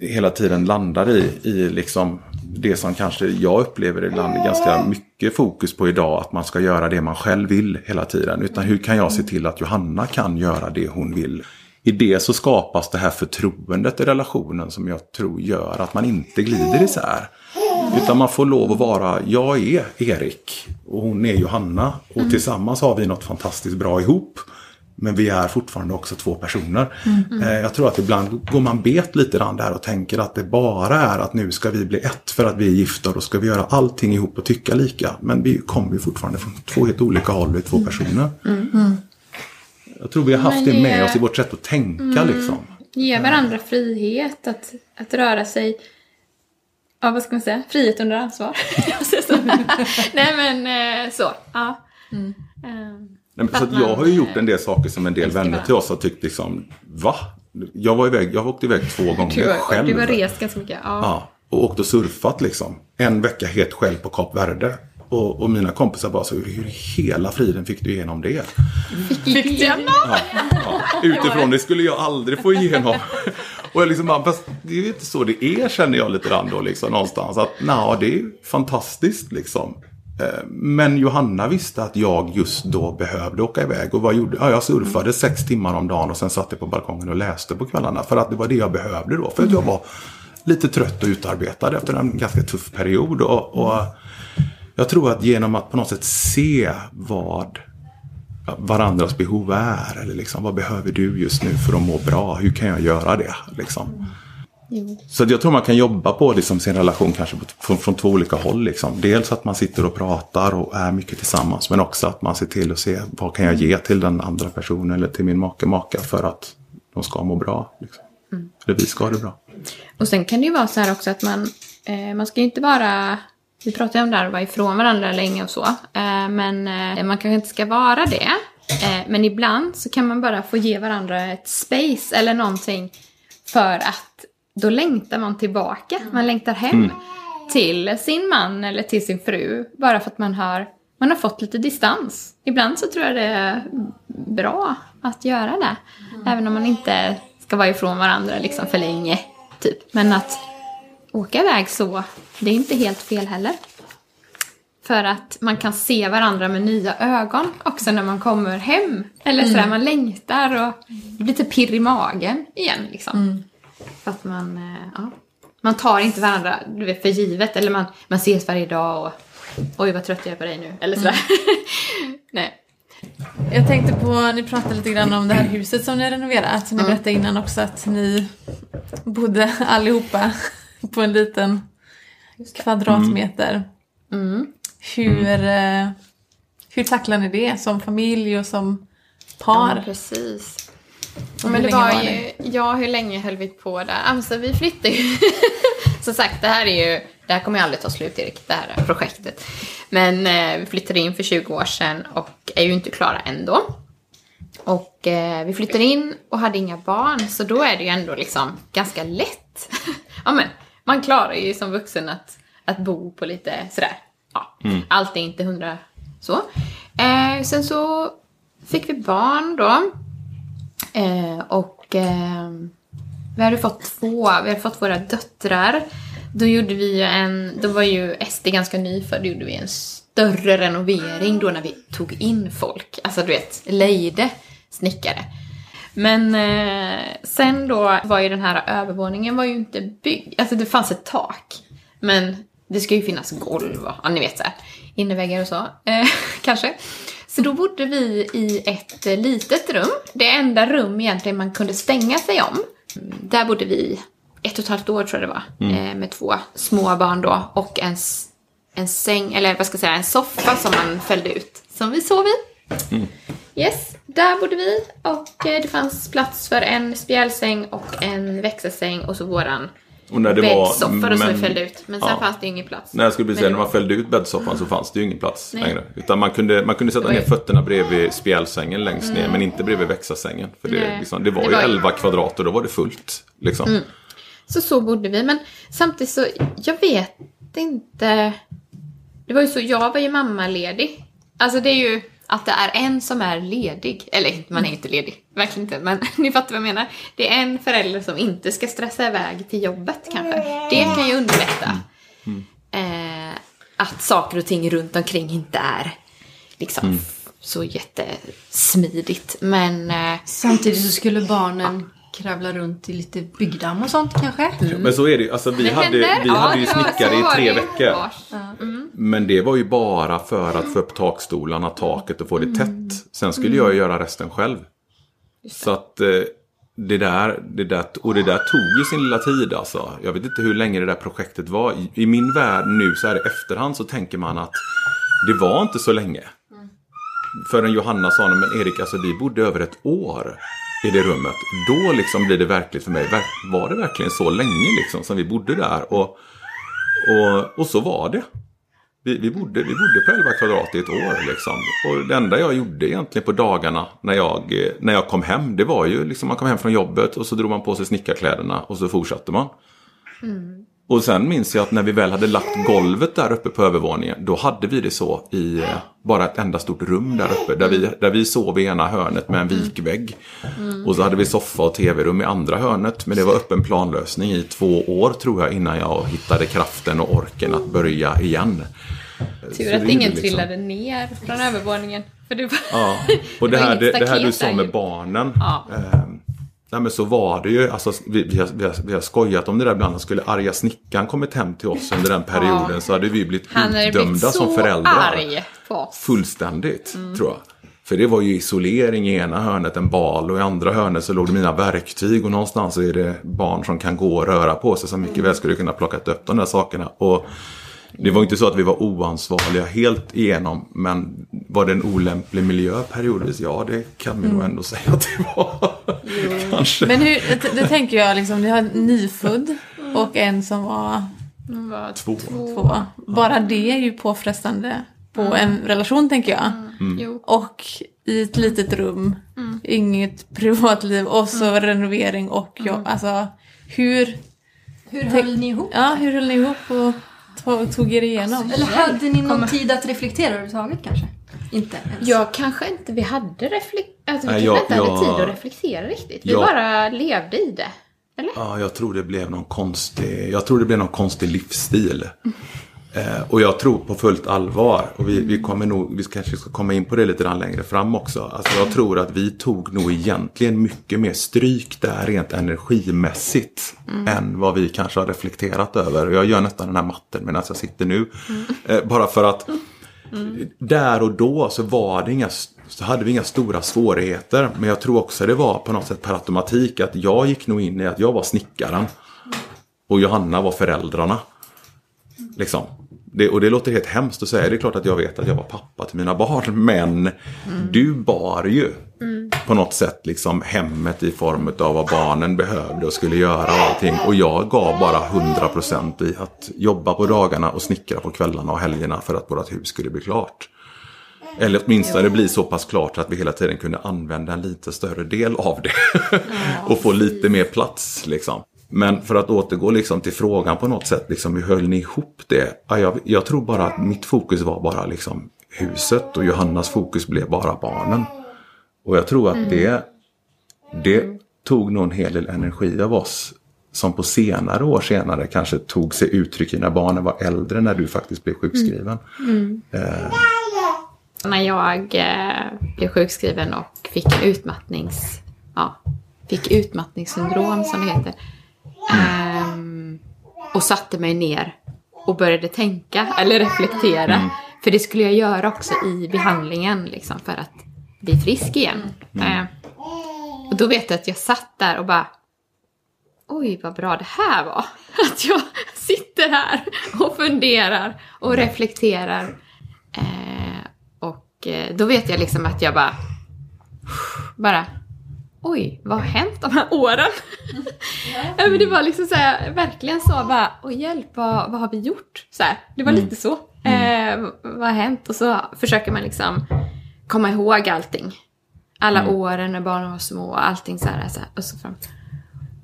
hela tiden landar i, i liksom det som kanske jag upplever ibland är ganska mycket fokus på idag. Att man ska göra det man själv vill hela tiden. Utan hur kan jag se till att Johanna kan göra det hon vill. I det så skapas det här förtroendet i relationen som jag tror gör att man inte glider isär. Utan man får lov att vara, jag är Erik och hon är Johanna. Och tillsammans har vi något fantastiskt bra ihop. Men vi är fortfarande också två personer. Eh, Jag tror att ibland går man bet lite grann där och tänker att det bara är att nu ska vi bli ett för att vi är gifta och då ska vi göra allting ihop och tycka lika. Men vi kommer ju fortfarande från två helt olika håll, vi är två personer. Jag tror vi har haft det det- med oss i vårt sätt att tänka liksom. Ge varandra frihet att, att röra sig. Ja, vad ska man säga? Frihet under ansvar. Nej, men eh, så. Ja. Ehm, Nej, men Så att jag har ju gjort en del saker som en del Älskar vänner till oss har tyckt liksom, va? Jag var iväg, jag har åkt iväg två gånger du, själv. du har rest ganska mycket. Ja. Ja, och åkt och surfat liksom. En vecka helt själv på Kap Verde. Och, och mina kompisar bara så, hur hela friden fick du igenom det? Fick du Ja, ja. Utifrån det skulle jag aldrig få igenom. Och jag liksom bara, fast det är ju inte så det är känner jag lite grann då liksom någonstans. Att nej, det är fantastiskt liksom. Eh, Men Johanna visste att jag just då behövde åka iväg. Och vad gjorde ja, jag? surfade sex timmar om dagen och sen satt jag på balkongen och läste på kvällarna. För att det var det jag behövde då. För att jag var lite trött och utarbetad efter en ganska tuff period. Och, och jag tror att genom att på något sätt se vad varandras behov är. Eller liksom, vad behöver du just nu för att må bra? Hur kan jag göra det? Liksom. Jo. Så jag tror man kan jobba på liksom, sin relation kanske från, från två olika håll. Liksom. Dels att man sitter och pratar och är mycket tillsammans. Men också att man ser till att se vad kan jag ge till den andra personen eller till min make maka för att de ska må bra. Liksom. Eller vi ska ha det bra. Och sen kan det ju vara så här också att man, eh, man ska ju inte bara, vi pratar ju om det här att vara ifrån varandra länge och så, eh, men eh, man kanske inte ska vara det. Eh, men ibland så kan man bara få ge varandra ett space eller någonting för att då längtar man tillbaka. Man längtar hem till sin man eller till sin fru bara för att man har, man har fått lite distans. Ibland så tror jag det är bra att göra det. Även om man inte ska vara ifrån varandra liksom för länge. Typ. Men att åka iväg så, det är inte helt fel heller. För att man kan se varandra med nya ögon också när man kommer hem. Eller sådär, man längtar och det blir lite pirr i magen igen liksom. För att man, eh, ja. Man tar inte varandra du vet, för givet. Eller man, man ses varje dag och oj vad trött jag är på dig nu. Eller sådär. Nej. Jag tänkte på, ni pratade lite grann om det här huset som ni har renoverat. Ni Mm. berättade innan också att ni bodde allihopa på en liten kvadratmeter. Mm. Hur, eh, hur tacklar ni det som familj och som Ja, par? precis. Men hur det var var ju, ja hur länge höll vi på där? Alltså vi flyttade ju. Som sagt, det här är ju, det här kommer ju aldrig ta slut Erik, det här projektet. Men eh, vi flyttade in för 20 år sedan och är ju inte klara ändå. Och eh, vi flyttade in och hade inga barn, så då är det ju ändå liksom ganska lätt. ja men, man klarar ju som vuxen att, att bo på lite sådär. Ja, allt är inte hundra så. Eh, sen så fick vi barn då. Eh, och eh, vi hade fått två, vi hade fått våra döttrar. Då gjorde vi ju en, då var ju Esti ganska nyfödd, då gjorde vi en större renovering då när vi tog in folk. Alltså du vet, lejde snickare. Men eh, sen då var ju den här övervåningen var ju inte byggd, alltså det fanns ett tak. Men det ska ju finnas golv och, ja ni vet såhär, inneväggar och så, eh, kanske. Så då bodde vi i ett eh, litet rum. Det enda rum egentligen man kunde stänga sig om. Där bodde vi ett och ett halvt år tror jag det var. Eh, med två små barn då och en, en säng, eller vad ska jag säga, en soffa som man fällde ut. Som vi sov i. Yes, där bodde vi och eh, det fanns plats för en spjälsäng och en växelsäng och så våran Och när det var... bäddsoffa då som vi fällde ut. Men sen ja. fanns det ingen plats. Nej, jag skulle precis säga, när man var- fällde ut bäddsoffan så fanns det ju ingen plats Nej. längre. Utan man kunde, man kunde sätta var ner ju- fötterna bredvid spjälsängen längst ner, men inte bredvid växelsängen. För det, liksom, det var Det ju var ju- 11 kvadrat och då var det fullt. Liksom. Så så bodde vi, men samtidigt så, jag vet inte. Det var ju så, jag var ju mammaledig. Alltså det är ju att det är en som är ledig. Eller man är inte ledig, verkligen inte. Men ni fattar vad jag menar. Det är en förälder som inte ska stressa iväg till jobbet kanske. Det kan ju underlätta. Eh, att saker och ting runt omkring inte är liksom så jättesmidigt. Men eh, Samtidigt så skulle barnen kravla runt i lite byggdamm och sånt kanske? Men så är det ju. Alltså, vi det hade, händer. vi Ja, hade ju snickare i tre veckor. Vars. Men det var ju bara för att få upp takstolarna, taket och få det tätt. Sen skulle jag ju göra resten själv. Så att eh, det där, det där, och det där tog ju sin lilla tid alltså. Jag vet inte hur länge det där projektet var. I, i min värld nu så här i efterhand så tänker man att det var inte så länge. Förrän Johanna sa, "Nej, men Erik, alltså vi bodde över ett år i det rummet. Då liksom blir det verkligt för mig. Var det verkligen så länge liksom som vi bodde där? Och, och, och så var det. Vi, vi, bodde, vi bodde på 11 kvadrat i ett år liksom. Och det enda jag gjorde egentligen på dagarna när jag, eh, när jag kom hem, det var ju liksom man kom hem från jobbet och så drog man på sig snickarkläderna och så fortsatte man. Mm. Och sen minns jag att när vi väl hade lagt golvet där uppe på övervåningen, då hade vi det så i eh, bara ett enda stort rum där uppe. Där vi, där vi sov i ena hörnet med en vikvägg. Och så hade vi soffa och tv-rum i andra hörnet. Men det var öppen planlösning i två år tror jag innan jag hittade kraften och orken att börja igen. Tur att ingen liksom- trillade ner från övervåningen. För det var... Ja, och det Det var här, det, det här du sa med barnen. Ja. Eh, nej men så var det ju, alltså, vi, vi, har, vi, har, vi har skojat om det där ibland. Skulle arga snickaren kommit hem till oss under den perioden Ja. så hade vi blivit Han blivit utdömda så som föräldrar. arg på oss. Fullständigt, Mm. tror jag. För det var ju isolering i ena hörnet, en bal och i andra hörnet så låg det mina verktyg och någonstans så är det barn som kan gå och röra på sig som mycket väl skulle kunna plocka upp de där sakerna. Och det var inte så att vi var oansvariga helt igenom, men var det en olämplig miljö periodvis? Ja, det kan vi nog ändå säga att det var. Kanske. Men hur, det, det tänker jag liksom, ni har en nyfödd och en som var var Två. två. Bara det är ju påfrestande på en relation tänker jag. Jo. Och i ett litet rum, inget privatliv och så renovering och jobb. Alltså hur, Hur höll ni ihop? ja, hur höll ni ihop och tog, tog er igenom? Eller hade ni någon tid att reflektera överhuvudtaget kanske? Inte ens? Jag kanske inte, vi hade reflek... Alltså, vi Nej, jag- inte hade jag- tid att reflektera riktigt. Vi jag- bara levde i det. Eller? Ja, jag tror det blev någon konstig, jag tror det blev någon konstig livsstil. Eh, och jag tror på fullt allvar, och vi, vi kommer nog, vi kanske ska komma in på det lite grann längre fram också. Alltså jag tror att vi tog nog egentligen mycket mer stryk där rent energimässigt. Än vad vi kanske har reflekterat över. Och jag gör nästan den här matten medan jag sitter nu. Eh, bara för att där och då så var det inga, så hade vi inga stora svårigheter. Men jag tror också det var på något sätt per automatik att jag gick nog in i att jag var snickaren. Och Johanna var föräldrarna. Liksom. Det, och det låter helt hemskt att säga. Det är klart att jag vet att jag var pappa till mina barn. Men mm. du bar ju mm. på något sätt liksom hemmet i form av vad barnen behövde och skulle göra och allting. Och jag gav bara 100% i att jobba på dagarna och snickra på kvällarna och helgerna för att vårt hus skulle bli klart. Eller åtminstone bli så pass klart att vi hela tiden kunde använda en lite större del av det. och få lite mer plats liksom. Men för att återgå liksom till frågan på något sätt, liksom, hur höll ni ihop det? jag, jag, tror bara att mitt fokus var bara liksom huset och Johannas fokus blev bara barnen. Och jag tror att mm. det, det tog nog en hel del energi av oss som på senare år senare kanske tog sig uttryck i när barnen var äldre när du faktiskt blev sjukskriven. Mm. Eh. När jag eh, blev sjukskriven och fick en utmattnings... Ja, fick utmattningssyndrom som det heter Um, och satte mig ner och började tänka eller reflektera. Mm. För det skulle jag göra också i behandlingen liksom, för att bli frisk igen. Mm. Uh, och då vet jag att jag satt där och bara Oj, vad bra det här var. Att jag sitter här och funderar och reflekterar. Uh, och uh, då vet jag liksom att jag bara bara oj, vad har hänt de här åren? ja, men det var liksom så här, verkligen så bara, oj hjälp, vad, vad har vi gjort? Så här, det var mm. lite så. Mm. Eh, vad har hänt? Och så försöker man liksom komma ihåg allting. Alla mm. åren när barnen var små, allting så här. Så här och, så fram.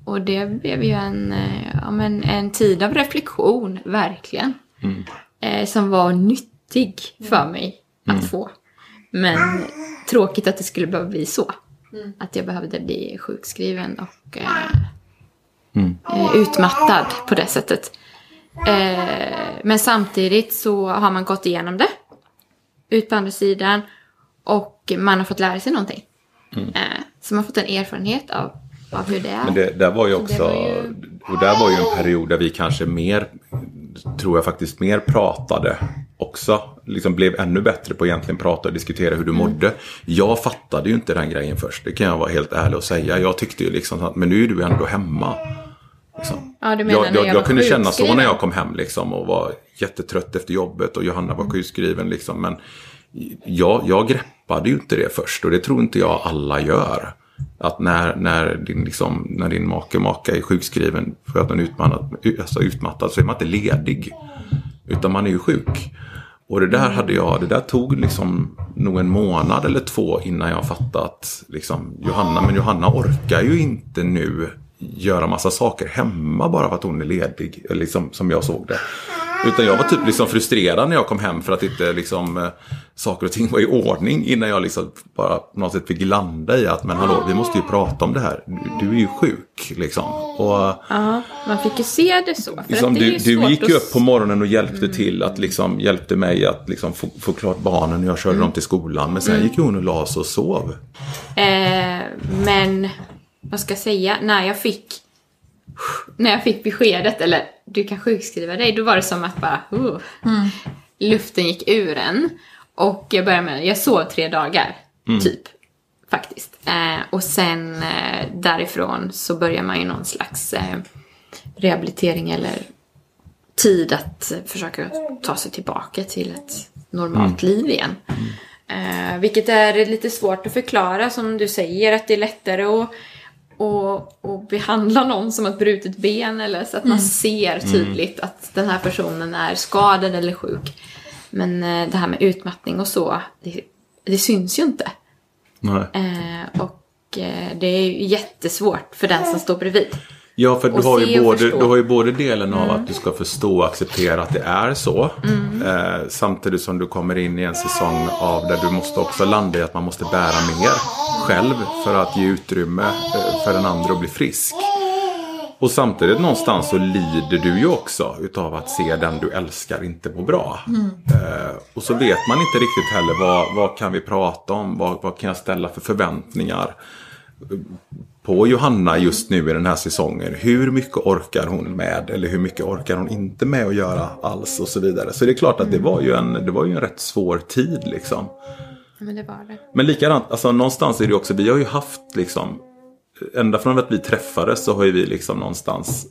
och det blev ju en, eh, ja, men en tid av reflektion, verkligen. Mm. Eh, som var nyttig för mig att mm. få. Men tråkigt att det skulle behöva bli så. Mm. Att jag behövde bli sjukskriven och eh, mm. Eh, utmattad på det sättet. Eh, men samtidigt så har man gått igenom det. Ut på andra sidan. Och man har fått lära sig någonting. Mm. Eh, så man har fått en erfarenhet av, av hur det är. Men det där var ju också, var ju... och där var ju en period där vi kanske mer, tror jag faktiskt mer pratade också liksom blev ännu bättre på att egentligen prata och diskutera hur du mm. mådde. Jag fattade ju inte den grejen först, det kan jag vara helt ärlig och säga. Jag tyckte ju liksom att, men nu är du ändå hemma. Liksom. Ja, jag, jag, jag, jag kunde känna så när jag kom hem liksom och var jättetrött efter jobbet och Johanna var mm. sjukskriven liksom. Men jag, jag greppade ju inte det först och det tror inte jag alla gör. Att när, när, din, liksom, när din make maka är sjukskriven för att den är utmattad, alltså utmattad så är man inte ledig. Utan man är ju sjuk. Och det där hade jag, det där tog liksom nog en månad eller två innan jag fattade att liksom, Johanna, men Johanna orkar ju inte nu göra massa saker hemma bara för att hon är ledig. Liksom, som jag såg det. Utan jag var typ liksom frustrerad när jag kom hem för att inte liksom, eh, saker och ting var i ordning innan jag liksom bara på något sätt fick landa i att men hallå, vi måste ju prata om det här. Du, du är ju sjuk liksom. Och, ja, man fick ju se det så. Liksom, du, du gick ju upp på morgonen och hjälpte mm. till att liksom, hjälpte mig att liksom, få, få klart barnen när jag körde mm. dem till skolan. Men sen mm. gick hon och la sig och sov. Eh, men, vad ska jag säga, när jag fick när jag fick beskedet, eller du kan sjukskriva dig, då var det som att bara, uh, mm. luften gick ur en. Och jag började med, jag sov tre dagar, mm. typ. Faktiskt. Eh, och sen eh, därifrån så börjar man ju någon slags eh, rehabilitering eller tid att försöka ta sig tillbaka till ett normalt mm. liv igen. Eh, vilket är lite svårt att förklara som du säger att det är lättare att och, och behandla någon som ett brutet ben eller så att man mm. ser mm. tydligt mm. att den här personen är skadad eller sjuk. Men eh, det här med utmattning och så, det, det syns ju inte. Eh, och eh, det är ju jättesvårt för den som står bredvid. Ja, för du har, ju både, du har ju både delen av mm. att du ska förstå och acceptera att det är så. Mm. Eh, samtidigt som du kommer in i en säsong av där du måste också landa i att man måste bära mer själv för att ge utrymme eh, för den andra att bli frisk. Och samtidigt någonstans så lider du ju också utav att se den du älskar inte må bra. Mm. Eh, och så vet man inte riktigt heller vad, vad kan vi prata om, vad, vad kan jag ställa för förväntningar på Johanna just nu i den här säsongen. Hur mycket orkar hon med eller hur mycket orkar hon inte med att göra alls och så vidare. Så det är klart att det var ju en, det var ju en rätt svår tid liksom. men det var det. Men likadant, alltså någonstans är det också, vi har ju haft liksom, ända från att vi träffades så har ju vi liksom någonstans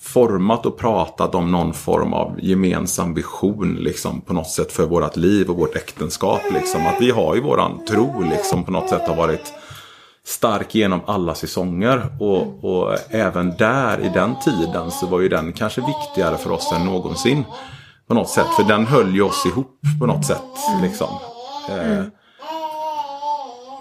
format och pratat om någon form av gemensam vision liksom på något sätt för vårt liv och vårt äktenskap. Liksom. Att vi har ju våran tro liksom på något sätt har varit stark genom alla säsonger. Och, och även där i den tiden så var ju den kanske viktigare för oss än någonsin. På något sätt, för den höll ju oss ihop på något sätt. Liksom. Eh, mm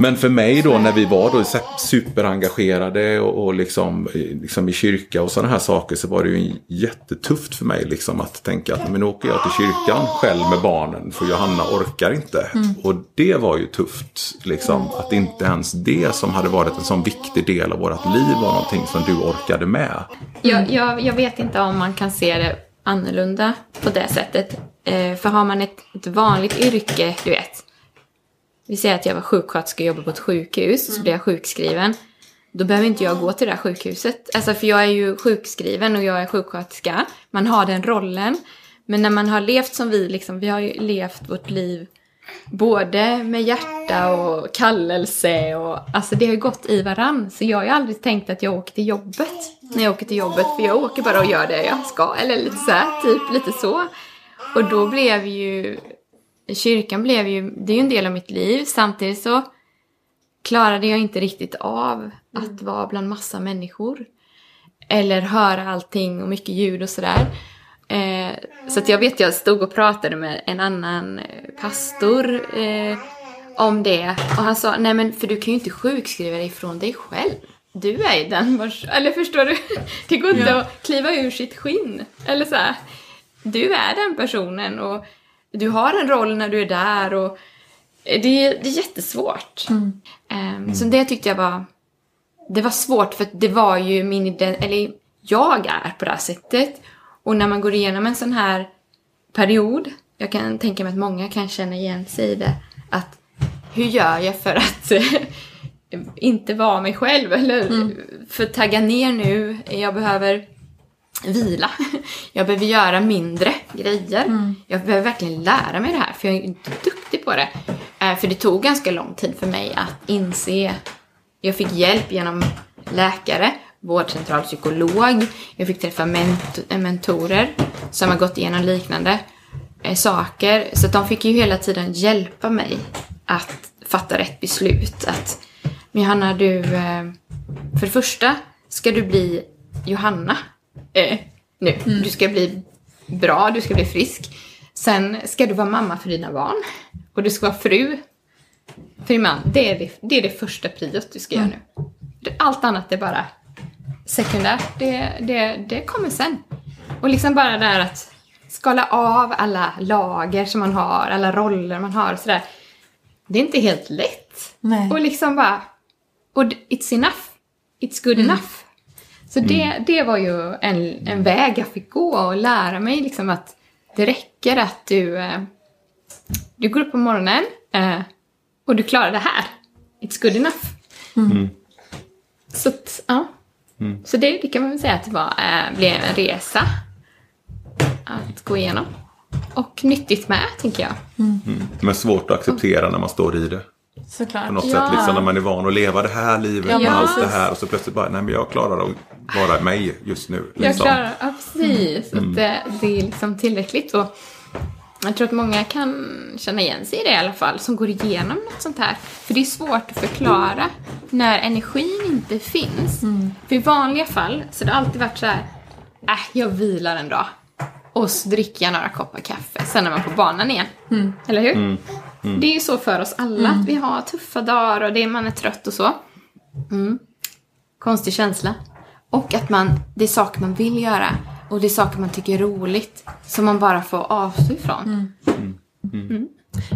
men för mig då när vi var då superengagerade och, och liksom, liksom i kyrka och sådana här saker så var det ju jättetufft för mig liksom att tänka att men nu åker jag till kyrkan själv med barnen för Johanna orkar inte. Mm. Och det var ju tufft liksom att inte ens det som hade varit en sån viktig del av vårt liv var någonting som du orkade med. Jag, jag, jag vet inte om man kan se det annorlunda på det sättet. Eh, för har man ett, ett vanligt yrke, du vet vi säger att jag var sjuksköterska och jobbade på ett sjukhus, mm. så blir jag sjukskriven. Då behöver inte jag gå till det här sjukhuset. Alltså för jag är ju sjukskriven och jag är sjuksköterska. Man har den rollen. Men när man har levt som vi, liksom, vi har ju levt vårt liv både med hjärta och kallelse och alltså det har ju gått i varann. Så jag har ju aldrig tänkt att jag åker till jobbet när jag åker till jobbet. För jag åker bara och gör det jag ska. Eller lite så här, typ lite så. Och då blev ju kyrkan blev ju, det är ju en del av mitt liv. Samtidigt så klarade jag inte riktigt av att mm. vara bland massa människor. Eller höra allting och mycket ljud och sådär. Eh, så att jag vet, jag stod och pratade med en annan eh, pastor eh, om det. Och han sa, nej men för du kan ju inte sjukskriva dig från dig själv. Du är ju den vars, eller förstår du? Det går inte ja. att kliva ur sitt skinn. Eller så här, du är den personen och du har en roll när du är där och det, det är jättesvårt. Mm. Um, så det tyckte jag var, det var svårt för det var ju min identitet, eller jag är på det här sättet. Och när man går igenom en sån här period, jag kan tänka mig att många kan känna igen sig i det, att hur gör jag för att inte vara mig själv? Eller mm. för att tagga ner nu, jag behöver vila. Jag behöver göra mindre grejer. Mm. Jag behöver verkligen lära mig det här för jag är inte duktig på det. Eh, för det tog ganska lång tid för mig att inse. Jag fick hjälp genom läkare, vårdcentral, psykolog. Jag fick träffa ment mentorer som har gått igenom liknande eh, saker. Så de fick ju hela tiden hjälpa mig att fatta rätt beslut. Att, men Johanna, du, eh, för det första ska du bli Johanna eh, nu. Mm. Du ska bli bra, du ska bli frisk. Sen ska du vara mamma för dina barn. Och du ska vara fru för din man. Det är det, det, är det första priot du ska mm. göra nu. Allt annat är bara sekundärt. Det, det, det kommer sen. Och liksom bara det här att skala av alla lager som man har, alla roller man har och sådär. Det är inte helt lätt. Nej. Och liksom bara... Och it's enough. It's good mm. enough. Så det, mm. det var ju en, en väg jag fick gå och lära mig liksom att det räcker att du, eh, du går upp på morgonen eh, och du klarar det här. It's good enough. Mm. mm. Så, ja. Mm. Så det, det, kan man väl säga att det var, äh, blev en resa att gå igenom. Och nyttigt med, tänker jag. Mm. Men svårt att acceptera när man står i det. Såklart. På något ja. sätt liksom när man är van att leva det här livet ja, med allt det här och så plötsligt bara, nej men jag klarar att vara mig just nu. Liksom. Jag klarar, ja precis. Mm. Att det, det är liksom tillräckligt. Och jag tror att många kan känna igen sig i det i alla fall, som går igenom något sånt här. För det är svårt att förklara när energin inte finns. Mm. För i vanliga fall så har det alltid varit så här, äh, jag vilar en dag. Och så dricker jag några koppar kaffe, sen är man på banan igen. Mm. Eller hur? Mm. Mm. Det är ju så för oss alla, mm. att vi har tuffa dagar och det, man är trött och så. Mm. Konstig känsla. Och att man, det är saker man vill göra och det är saker man tycker är roligt som man bara får avstå ifrån. Mm. Mm. Mm.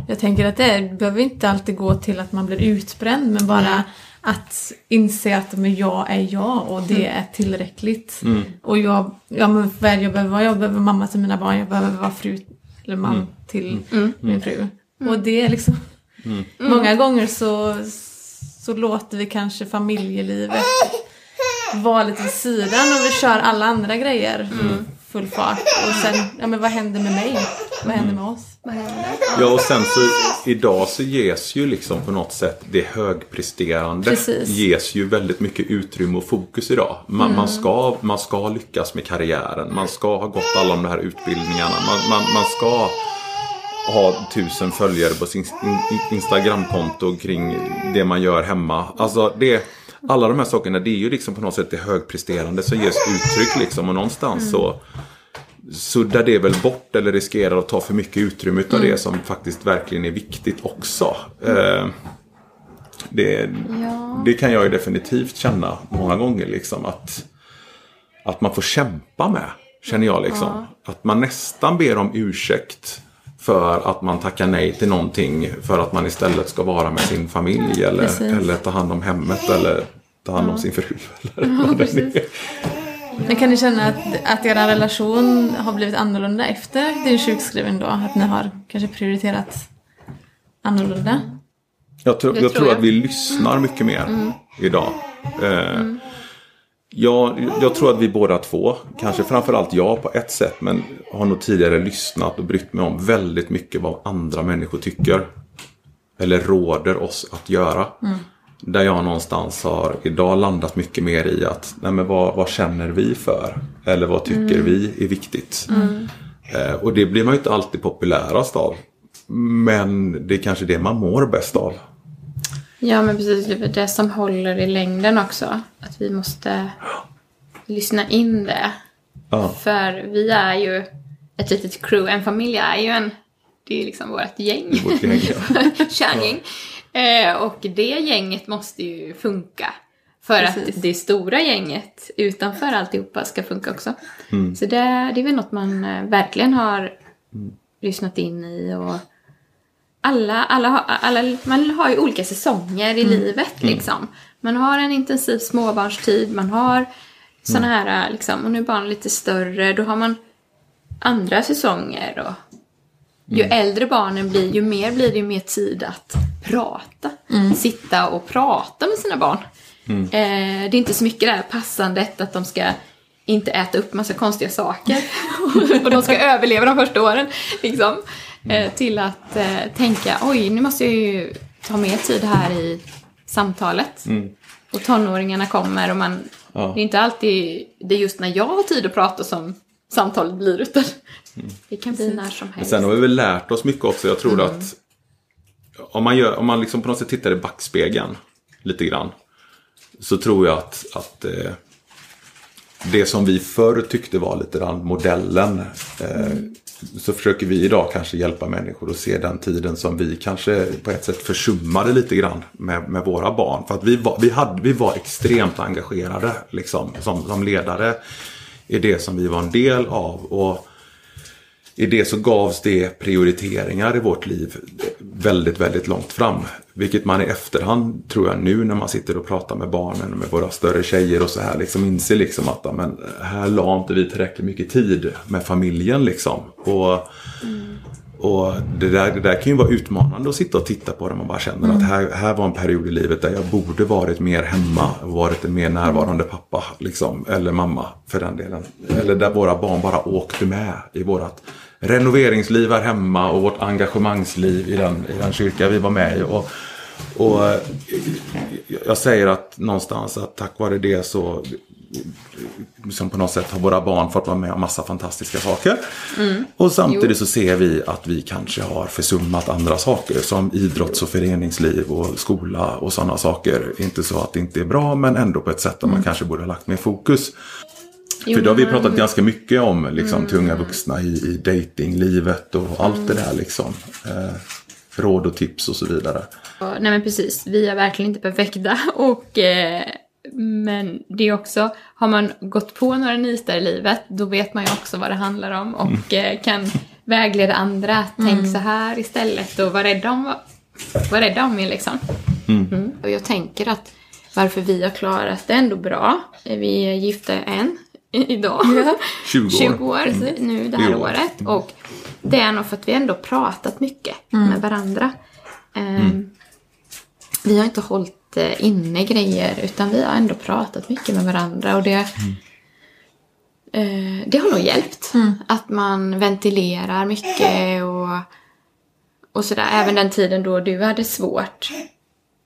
Jag tänker att det behöver inte alltid gå till att man blir utbränd men bara att inse att men jag är jag och det är tillräckligt. Och jag, ja, men vad jag behöver vara, jag behöver mamma till mina barn, jag behöver vara fru eller man till min fru. Och det är liksom, mm. många gånger så, så låter vi kanske familjelivet vara lite vid sidan och vi kör alla andra grejer mm. full fart. Och sen, ja men vad händer med mig? Vad händer med oss? Ja och sen så idag så ges ju liksom på något sätt det högpresterande Precis. ges ju väldigt mycket utrymme och fokus idag. Man, man, ska, man ska lyckas med karriären. Man ska ha gått alla de här utbildningarna. Man, man, man ska ha tusen följare på sin in- Instagramkonto kring det man gör hemma. Alltså det, alla de här sakerna det är ju liksom på något sätt det högpresterande som ges uttryck liksom och någonstans så suddar det väl bort eller riskerar att ta för mycket utrymme utav det som faktiskt verkligen är viktigt också. Eh, det, det kan jag ju definitivt känna många gånger liksom att, att man får kämpa med. Känner jag liksom. Att man nästan ber om ursäkt för att man tackar nej till någonting för att man istället ska vara med sin familj eller, Precis. eller ta hand om hemmet eller ta hand om sin fru. Eller vad det är. Men kan ni känna att, att er relation har blivit annorlunda efter din sjukskrivning då? Att ni har kanske prioriterat annorlunda? Jag tror, Det jag tror jag. att vi lyssnar mycket mer idag. Eh, jag, jag tror att vi båda två, kanske framförallt jag på ett sätt, men har nog tidigare lyssnat och brytt mig om väldigt mycket vad andra människor tycker. Eller råder oss att göra. Där jag någonstans har idag landat mycket mer i att, nej men vad, vad känner vi för? Eller vad tycker vi är viktigt? Eh, och det blir man ju inte alltid populärast av. Men det är kanske det man mår bäst av. Ja, men precis. Det är det som håller i längden också. Att vi måste lyssna in det. Ja. För vi är ju ett litet crew. En familj är ju en... Det är liksom vårt gäng. Vårt gäng, ja. Kärngäng. Eh, och det gänget måste ju funka. För Precis. att det stora gänget utanför alltihopa ska funka också. Mm. Så det, det är väl något man eh, verkligen har lyssnat in i. Och alla, alla, alla, man har ju olika säsonger i livet liksom. Man har en intensiv småbarnstid, man har såna här, liksom, och nu är barnen lite större, då har man andra säsonger. Och ju äldre barnen blir, ju mer blir det ju mer tid att prata. Sitta och prata med sina barn. Eh, det är inte så mycket det här passandet att de ska inte äta upp massa konstiga saker. och de ska överleva de första åren. Liksom. Eh, till att eh, tänka, oj nu måste jag ju ta mer tid här i samtalet. Och tonåringarna kommer och man, Ja. det är inte alltid, det är just när jag har tid att prata som samtalet blir utan det kan bli när som Men helst. sen har vi väl lärt oss mycket också. Jag tror att om man, gör, om man liksom på något sätt tittar i backspegeln lite grann. Så tror jag att, att eh, det som vi förr tyckte var lite grann modellen. Eh, så försöker vi idag kanske hjälpa människor att se den tiden som vi kanske på ett sätt försummade lite grann med, med våra barn. För att vi var, vi hade, vi var extremt engagerade liksom, som, som ledare i det som vi var en del av. Och i det så gavs det prioriteringar i vårt liv väldigt, väldigt långt fram. Vilket man i efterhand, tror jag nu när man sitter och pratar med barnen och med våra större tjejer och så här, liksom inser liksom att men, här la inte vi tillräckligt mycket tid med familjen liksom. Och, och det, där, det där kan ju vara utmanande att sitta och titta på det. Man bara känner att här, här var en period i livet där jag borde varit mer hemma. Varit en mer närvarande pappa. Liksom, eller mamma för den delen. Eller där våra barn bara åkte med i vårat renoveringsliv här hemma och vårt engagemangsliv i den, i den kyrka vi var med i. Och, och eh, jag säger att någonstans att tack vare det så som på något sätt har våra barn fått vara med om massa fantastiska saker. Och samtidigt så ser vi att vi kanske har försummat andra saker som idrotts och föreningsliv och skola och sådana saker. Inte så att det inte är bra men ändå på ett sätt där man kanske borde ha lagt mer fokus. Jo, För då har vi pratat ganska mycket om liksom, till unga vuxna i, i datinglivet och allt det där liksom. Eh, råd och tips och så vidare. Nej men precis, vi är verkligen inte perfekta. Och, eh, men det är också, har man gått på några nitar i livet, då vet man ju också vad det handlar om och eh, kan vägleda andra. Tänk så här istället och var rädda om, var rädda om er liksom. Mm. Och jag tänker att varför vi har klarat det ändå bra, vi är gifta än idag. 20 år. 20 år nu det här år. året. Och det är nog för att vi ändå pratat mycket med varandra. Ehm, Vi har inte hållit eh, inne grejer utan vi har ändå pratat mycket med varandra. Och det, Eh, det har nog hjälpt. Mm. Att man ventilerar mycket och, och sådär. Även den tiden då du hade svårt.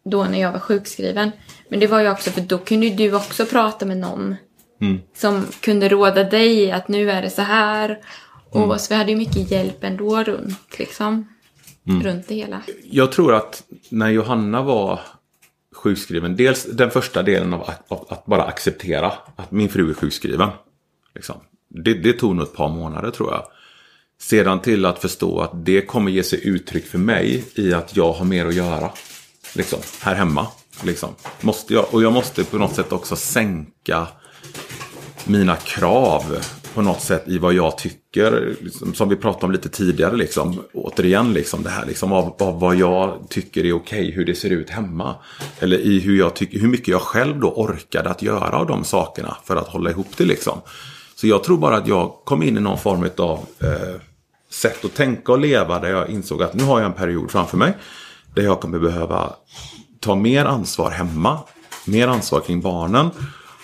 Då när jag var sjukskriven. Men det var ju också för då kunde du också prata med någon. Mm. Som kunde råda dig att nu är det så här. Och Mm. så vi hade ju mycket hjälp ändå runt liksom. Mm. Runt det hela. Jag tror att när Johanna var sjukskriven, dels den första delen av, att- av att bara acceptera att min fru är sjukskriven. Liksom. Det, det tog nog ett par månader tror jag. Sedan till att förstå att det kommer ge sig uttryck för mig i att jag har mer att göra. Liksom, här hemma. Liksom. Måste jag, och jag måste på något sätt också sänka mina krav på något sätt i vad jag tycker. Liksom, som vi pratade om lite tidigare. Liksom, återigen liksom, det här liksom, av, av vad jag tycker är okej. Hur det ser ut hemma. Eller i hur, jag tycker, hur mycket jag själv då orkade att göra av de sakerna. För att hålla ihop det liksom. Så jag tror bara att jag kom in i någon form av eh, sätt att tänka och leva. Där jag insåg att nu har jag en period framför mig. Där jag kommer behöva ta mer ansvar hemma. Mer ansvar kring barnen.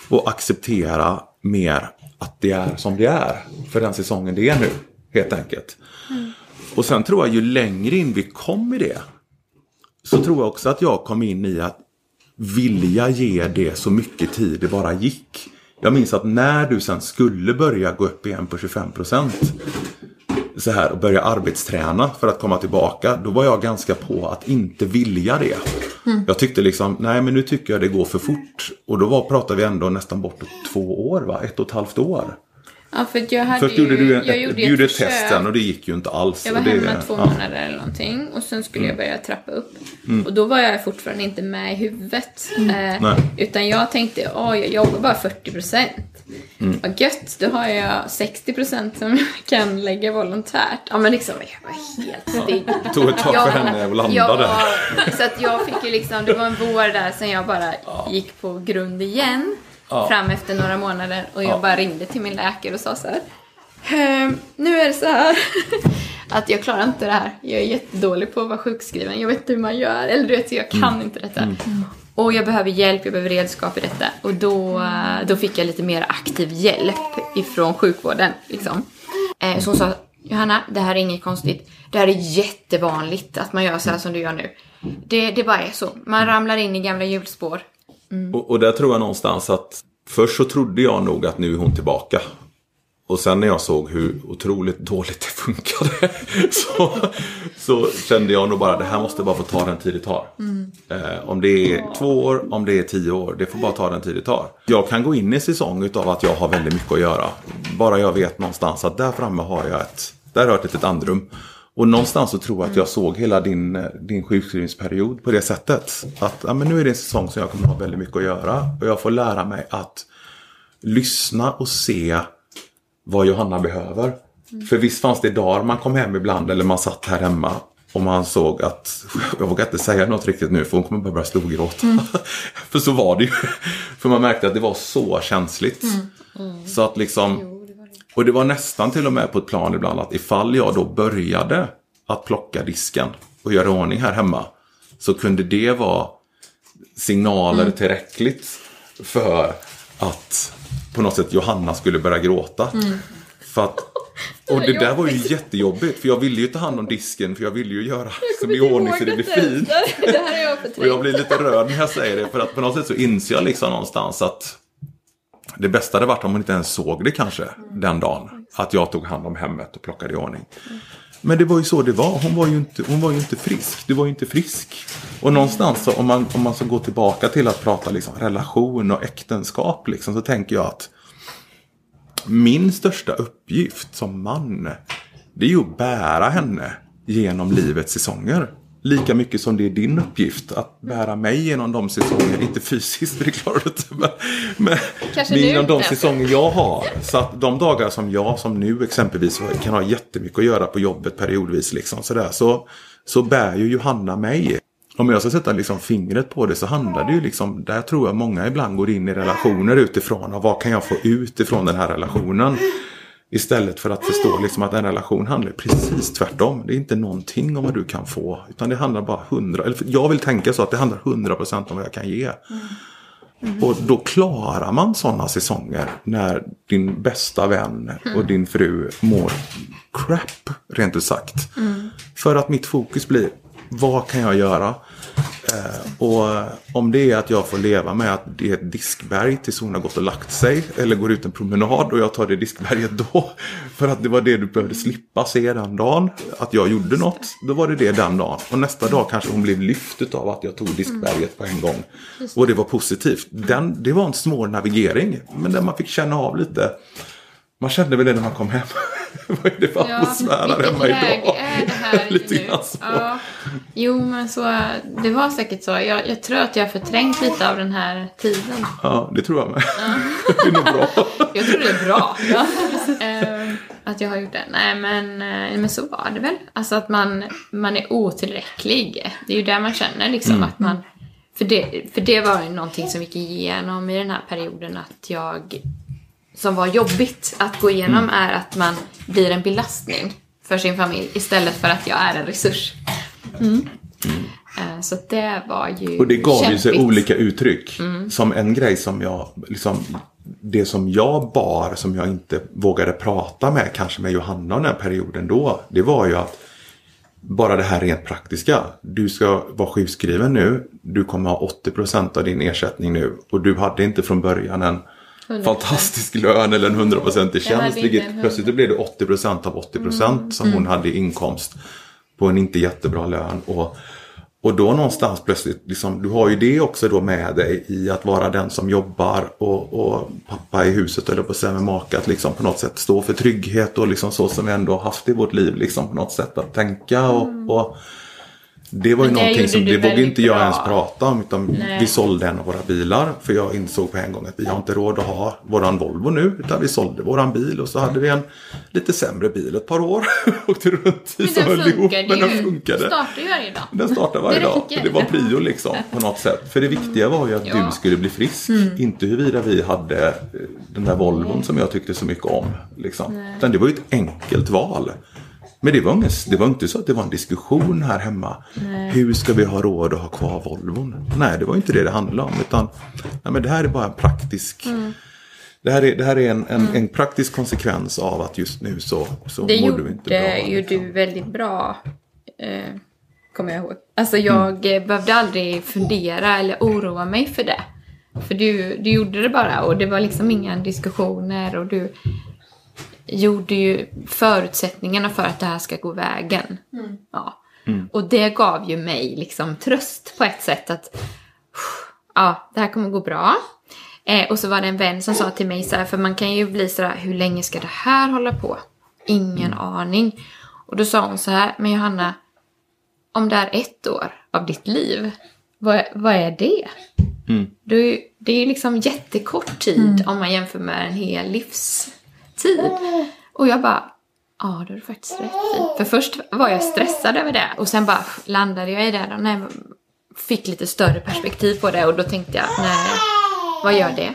Och acceptera mer att det är som det är. För den säsongen det är nu. Helt enkelt. Och sen tror jag ju längre in vi kom i det. Så tror jag också att jag kom in i att vilja ge det så mycket tid det bara gick. Jag minns att när du sen skulle börja gå upp igen på 25 så här och börja arbetsträna för att komma tillbaka. Då var jag ganska på att inte vilja det. Jag tyckte liksom, nej men nu tycker jag det går för fort. Och då var, pratade vi ändå nästan bortåt två år va? Ett och ett halvt år. Ja, för jag hade Först ju, gjorde du, en, jag gjorde du gjorde ett ett försök. test sen och det gick ju inte alls. Jag var det, hemma två ja. Mm. månader eller någonting och sen skulle jag börja trappa upp. Och då var jag fortfarande inte med i huvudet. Eh, Nej. utan jag tänkte, åh jag jobbar bara 40 procent. Mm. Vad gött, då har jag 60 procent som jag kan lägga volontärt. Ja men liksom, jag var helt stig. Det tog ett tag för henne att landa ja, där. Så att jag fick ju liksom, det var en vår där sen jag bara gick på grund igen. Ja. Fram efter några månader och jag Ja. bara ringde till min läkare och sa så här. "Ehm, nu är det så här. Att jag klarar inte det här. Jag är jättedålig på att vara sjukskriven. Jag vet inte hur man gör. Eller du vet, jag kan inte detta. Och jag behöver hjälp, jag behöver redskap i detta. Och då, då fick jag lite mer aktiv hjälp ifrån sjukvården. Liksom. Eh, Så hon sa, Johanna, det här är inget konstigt. Det här är jättevanligt att man gör så här som du gör nu. Det, det bara är så. Man ramlar in i gamla hjulspår. Och, och där tror jag någonstans att först så trodde jag nog att nu är hon tillbaka. Och sen när jag såg hur otroligt dåligt det funkade så, så kände jag nog bara det här måste bara få ta den tid det tar. Eh, om det är två år, om det är tio år, det får bara ta den tid det tar. Jag kan gå in i säsong utav att jag har väldigt mycket att göra. Bara jag vet någonstans att där framme har jag ett, där har jag ett litet andrum. Och någonstans så tror jag att jag såg hela din, din sjukskrivningsperiod på det sättet. Att ja, men nu är det en säsong som jag kommer ha väldigt mycket att göra. Och jag får lära mig att lyssna och se vad Johanna behöver. För visst fanns det dagar man kom hem ibland eller man satt här hemma och man såg att, jag vågar inte säga något riktigt nu för hon kommer bara börja storgråta. för så var det ju. För man märkte att det var så känsligt. Så att liksom, och det var nästan till och med på ett plan ibland att ifall jag då började att plocka disken och göra ordning här hemma. Så kunde det vara signaler tillräckligt för att på något sätt Johanna skulle börja gråta. För att, och det där var ju jättejobbigt för jag ville ju ta hand om disken för jag ville ju göra som i ordning så det blir fint. Och jag blir lite rörd när jag säger det för att på något sätt så inser jag liksom någonstans att det bästa hade varit om hon inte ens såg det kanske den dagen. Att jag tog hand om hemmet och plockade i ordning. Men det var ju så det var. Hon var ju inte, hon var ju inte frisk. Du var ju inte frisk. Och någonstans så, om man, om man ska gå tillbaka till att prata liksom relation och äktenskap liksom, så tänker jag att min största uppgift som man det är ju att bära henne genom livets säsonger. Lika mycket som det är din uppgift att bära mig genom de säsonger, inte fysiskt för det klarar du inte, men, men nu, genom de säsonger jag har. Så att de dagar som jag som nu exempelvis kan ha jättemycket att göra på jobbet periodvis liksom sådär, så, så bär ju Johanna mig. Om jag ska sätta liksom fingret på det så handlar det ju liksom, där tror jag många ibland går in i relationer utifrån och vad kan jag få ut ifrån den här relationen. Istället för att förstå liksom att en relation handlar precis tvärtom. Det är inte någonting om vad du kan få. Utan det handlar bara hundra, eller jag vill tänka så att det handlar hundra procent om vad jag kan ge. Och då klarar man sådana säsonger när din bästa vän och din fru mår crap, rent ut sagt. För att mitt fokus blir, vad kan jag göra? Eh, och om det är att jag får leva med att det är ett diskberg tills hon har gått och lagt sig. Eller går ut en promenad och jag tar det diskberget då. För att det var det du behövde slippa se den dagen. Att jag gjorde något. Då var det det den dagen. Och nästa dag kanske hon blev lyft av att jag tog diskberget på en gång. Och det var positivt. Den, det var en svår navigering. Men där man fick känna av lite. Man kände väl det när man kom hem. Vad är det för atmosfär här hemma idag? är det här Lite nu? grann så. Ja. Jo, men så, det var säkert så. Jag, jag tror att jag har förträngt lite av den här tiden. Ja, det tror jag med. det är nog bra. Jag tror det är bra. Eh, att jag har gjort det. Nej, men, eh, men så var det väl. Alltså att man, man är otillräcklig. Det är ju där man känner liksom att man... För det, för det var ju någonting som vi gick igenom i den här perioden att jag... Som var jobbigt att gå igenom är att man blir en belastning för sin familj istället för att jag är en resurs. Eh, Så det var ju Och det gav ju sig kämpigt. Mm. olika uttryck. Som en grej som jag, liksom, det som jag bar som jag inte vågade prata med, kanske med Johanna den här perioden då. Det var ju att bara det här rent praktiska. Du ska vara sjukskriven nu. Du kommer ha 80% av din ersättning nu. Och du hade inte från början en 100%. fantastisk lön eller en 100% i tjänst. Vilket plötsligt blev det 80% av 80% som hon hade i inkomst. På en inte jättebra lön. Och, och då någonstans plötsligt, liksom, du har ju det också då med dig i att vara den som jobbar och, och pappa i huset eller på att med maka. Att liksom på något sätt stå för trygghet och liksom så som vi ändå haft i vårt liv. Liksom på något sätt att tänka och, och det var ju det någonting som det vågade inte jag bra. ens prata om. Utan Nej. vi sålde en av våra bilar. För jag insåg på en gång att vi har inte råd att ha våran Volvo nu. Utan vi sålde våran bil och så hade vi en lite sämre bil ett par år. Åkte runt i den höll ihop. Men den funkade. Startar ju varje dag. Den startade varje Det dag. det var prio liksom på något sätt. För det viktiga var ju att Ja. du skulle bli frisk. Inte huruvida vi hade eh, den där Volvon som jag tyckte så mycket om. Liksom. Utan det var ju ett enkelt val. Men det var, ingen, det var inte så att det var en diskussion här hemma. Hur ska vi ha råd att ha kvar Volvon? Nej, det var inte det det handlade om. Utan nej, men det här är bara en praktisk... Det här är, det här är en, en, en praktisk konsekvens av att just nu så, så Det mår gjorde du inte bra. ju liksom. du väldigt bra. Eh, kommer jag ihåg. Alltså jag eh, behövde aldrig fundera eller oroa mig för det. För du, du gjorde det bara och det var liksom inga diskussioner och du gjorde ju förutsättningarna för att det här ska gå vägen. Ja. Och det gav ju mig liksom tröst på ett sätt att ja, det här kommer gå bra. Eh, och så var det en vän som sa till mig så här, för man kan ju bli så här, hur länge ska det här hålla på? Ingen aning. Och då sa hon så här, men Johanna, om det är ett år av ditt liv, vad, vad är det? Mm. Det är ju det är ju liksom jättekort tid om man jämför med en hel livstid. Och jag bara, ja det har du faktiskt rätt i. För först var jag stressad över det och sen bara landade jag i det och nej, fick lite större perspektiv på det och då tänkte jag, nej, vad gör det?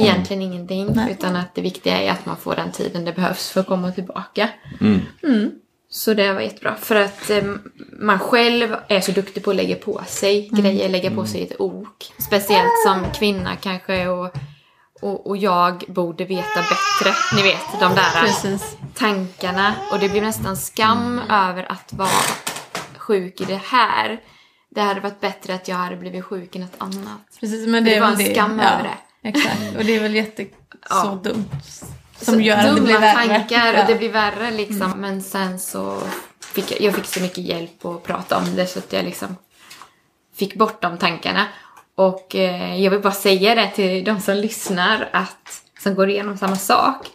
Egentligen ingenting, utan att det viktiga är att man får den tiden det behövs för att komma tillbaka. Mm. Så det var jättebra. För att eh, man själv är så duktig på att lägga på sig grejer, lägga på sig ett ok. Speciellt som kvinna kanske och, och, och jag borde veta bättre. Ni vet, de där Precis. tankarna. Och det blir nästan skam över att vara sjuk i det här. Det hade varit bättre att jag hade blivit sjuk i något annat. Precis, men Det det, var en det. skam över det. Exakt, och det är väl jätte Ja. så dumt. Som Så gör att det blir värre. tankar och Ja. det blir värre liksom. Men sen så fick jag, jag fick så mycket hjälp att prata om det så att jag liksom fick bort de tankarna. Och eh, jag vill bara säga det till de som lyssnar att, som går igenom samma sak.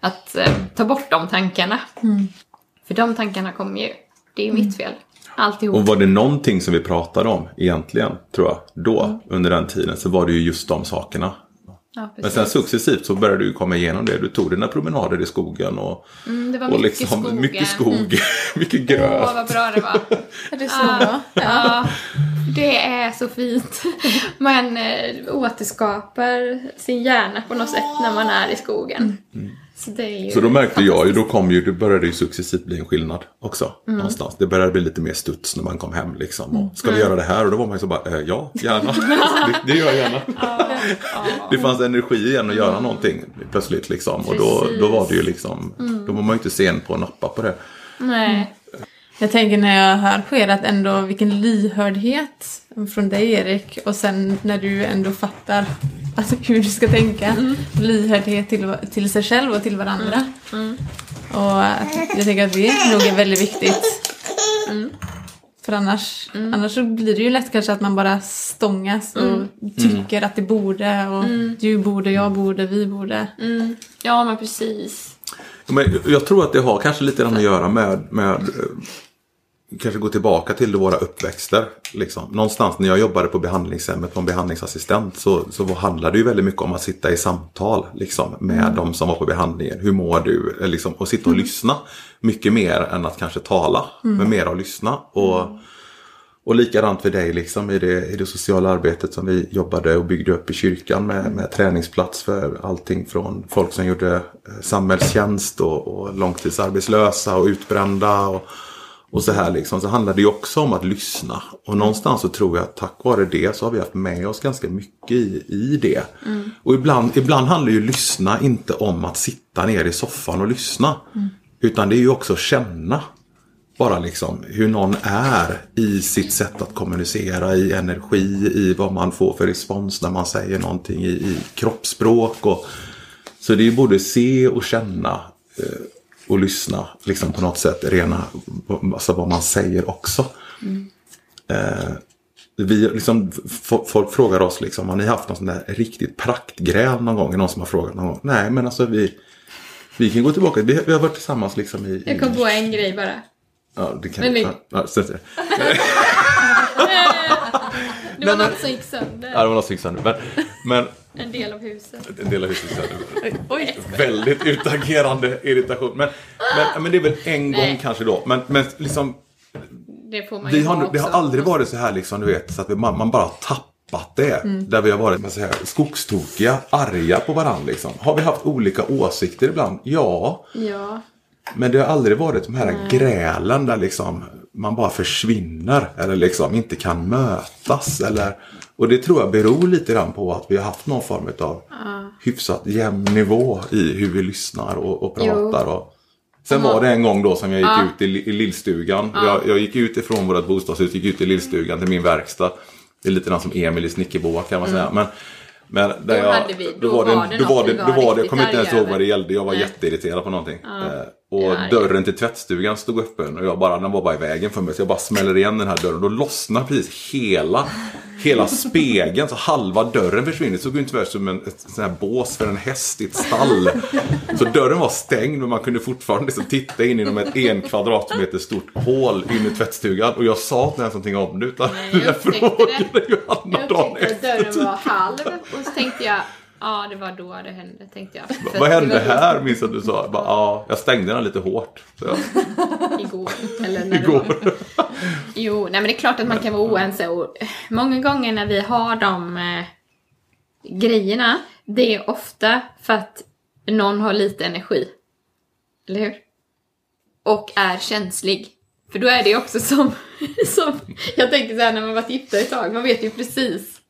Att eh, ta bort de tankarna. För de tankarna kommer ju. Det är ju mitt fel. Alltihop. Och var det någonting som vi pratade om egentligen, tror jag, då, Mm. under den tiden, så var det ju just de sakerna. Ja, Men sen successivt så började du komma igenom det. Du tog dina promenader i skogen och, Mm, det var och mycket liksom, skogen. mycket skog, mycket gröt. Åh, vad bra det var. Ja, det är så bra. Ja. Det är så fint. Man eh, återskapar sin hjärna på något sätt när man är i skogen. Så, ju Så då märkte jag ju, då kom ju, det började ju successivt bli en skillnad också. Mm. Någonstans. Det började bli lite mer studs när man kom hem liksom. Och, ska vi göra det här? Och då var man ju så bara, eh, ja, gärna. det, det gör jag gärna. det fanns energi igen att göra någonting plötsligt liksom. Och då, då var det ju liksom, då var man ju inte sen på att nappa på det. Nej. Jag tänker när jag hör på er att ändå vilken lyhördhet från dig Erik och sen när du ändå fattar alltså, hur du ska tänka. Lyhördhet till, till sig själv och till varandra. Och jag tänker att det nog är väldigt viktigt. För annars, annars så blir det ju lätt kanske att man bara stångas och tycker att det borde och du borde, jag borde, vi borde. Mm. Ja, men precis. Men jag tror att det har kanske lite grann att göra med, med eh, kanske gå tillbaka till våra uppväxter. Liksom. Någonstans när jag jobbade på behandlingshemmet som behandlingsassistent så, så handlade det ju väldigt mycket om att sitta i samtal liksom, med de som var på behandlingen. Hur mår du? Liksom, och sitta och lyssna. Mycket mer än att kanske tala, men mer att lyssna. Och, och likadant för dig liksom, i, det, i det sociala arbetet som vi jobbade och byggde upp i kyrkan med, med träningsplats för allting från folk som gjorde eh, samhällstjänst och, och långtidsarbetslösa och utbrända. Och, och så här liksom, så handlar det ju också om att lyssna. Och någonstans så tror jag att tack vare det så har vi haft med oss ganska mycket i, i det. Och ibland, ibland handlar ju lyssna inte om att sitta ner i soffan och lyssna. Utan det är ju också att känna. Bara liksom hur någon är i sitt sätt att kommunicera, i energi, i vad man får för respons när man säger någonting, i, i kroppsspråk. Och, så det är ju både se och känna eh, och lyssna liksom på något sätt, rena, alltså vad man säger också. Eh, vi, liksom, folk frågar oss liksom, har ni haft någon sån där riktigt praktgräl någon gång? Någon som har frågat någon gång? Nej, men alltså vi, vi kan gå tillbaka. Vi, vi har varit tillsammans liksom i... i Jag kom på en grej bara. Ja, det kan Men ja, ja, var men- något som gick sönder. ja, det var något som gick sönder. Men, men En del av huset. en del av huset sönder. Oj! Väldigt utagerande irritation. Men, men, men det är väl en gång Nej. kanske då. Men, men liksom, Det får man ju vi har, ha det har också. aldrig varit så här liksom, du vet, så att vi, man, man bara tappat det. Mm. Där vi har varit så här, skogstokiga, arga på varandra. Liksom. Har vi haft olika åsikter ibland? Ja. Ja. Men det har aldrig varit de här grälen där liksom man bara försvinner eller liksom inte kan mötas. Eller, och det tror jag beror lite grann på att vi har haft någon form av hyfsat jämn nivå i hur vi lyssnar och, och pratar. Och, sen var det en gång då som jag gick ut i, i lillstugan. Jag, jag gick ut ifrån vårt bostadshus, gick ut i lillstugan till min verkstad. Det är lite grann som Emil i Snickerboa kan man säga. Men, men där Då jag, vi- då då var det, då var det, då var det, jag kommer inte ens ihåg vad det gällde. Jag var Nej. jätteirriterad på någonting. Eh, och Jag dörren till tvättstugan stod öppen och jag bara, den var bara i vägen för mig. Så jag bara smäller igen den här dörren. Då lossnar precis hela, hela spegeln. Så halva dörren försvinner. Det såg ungefär som en, ett sån här bås för en häst i ett stall. Så dörren var stängd men man kunde fortfarande liksom titta in genom ett en kvadratmeter stort hål in i tvättstugan. Och jag sa inte ens någonting om det. Utan Nej, jag jag frågade Johanna Jag dagen upptäckte att efter. dörren var halv och så tänkte jag, ja det var då det hände, tänkte jag. För Vad hände här? Minns att du sa. Jag, bara, ja, jag stängde den lite hårt. Jag, Igår. Eller när Igår. Det var. Jo, nej men det är klart att man kan vara oense och många gånger när vi har de eh, grejerna, det är ofta för att någon har lite energi. Eller hur? Och är känslig. För då är det också som, som jag tänker så här när man varit gifta ett tag, man vet ju precis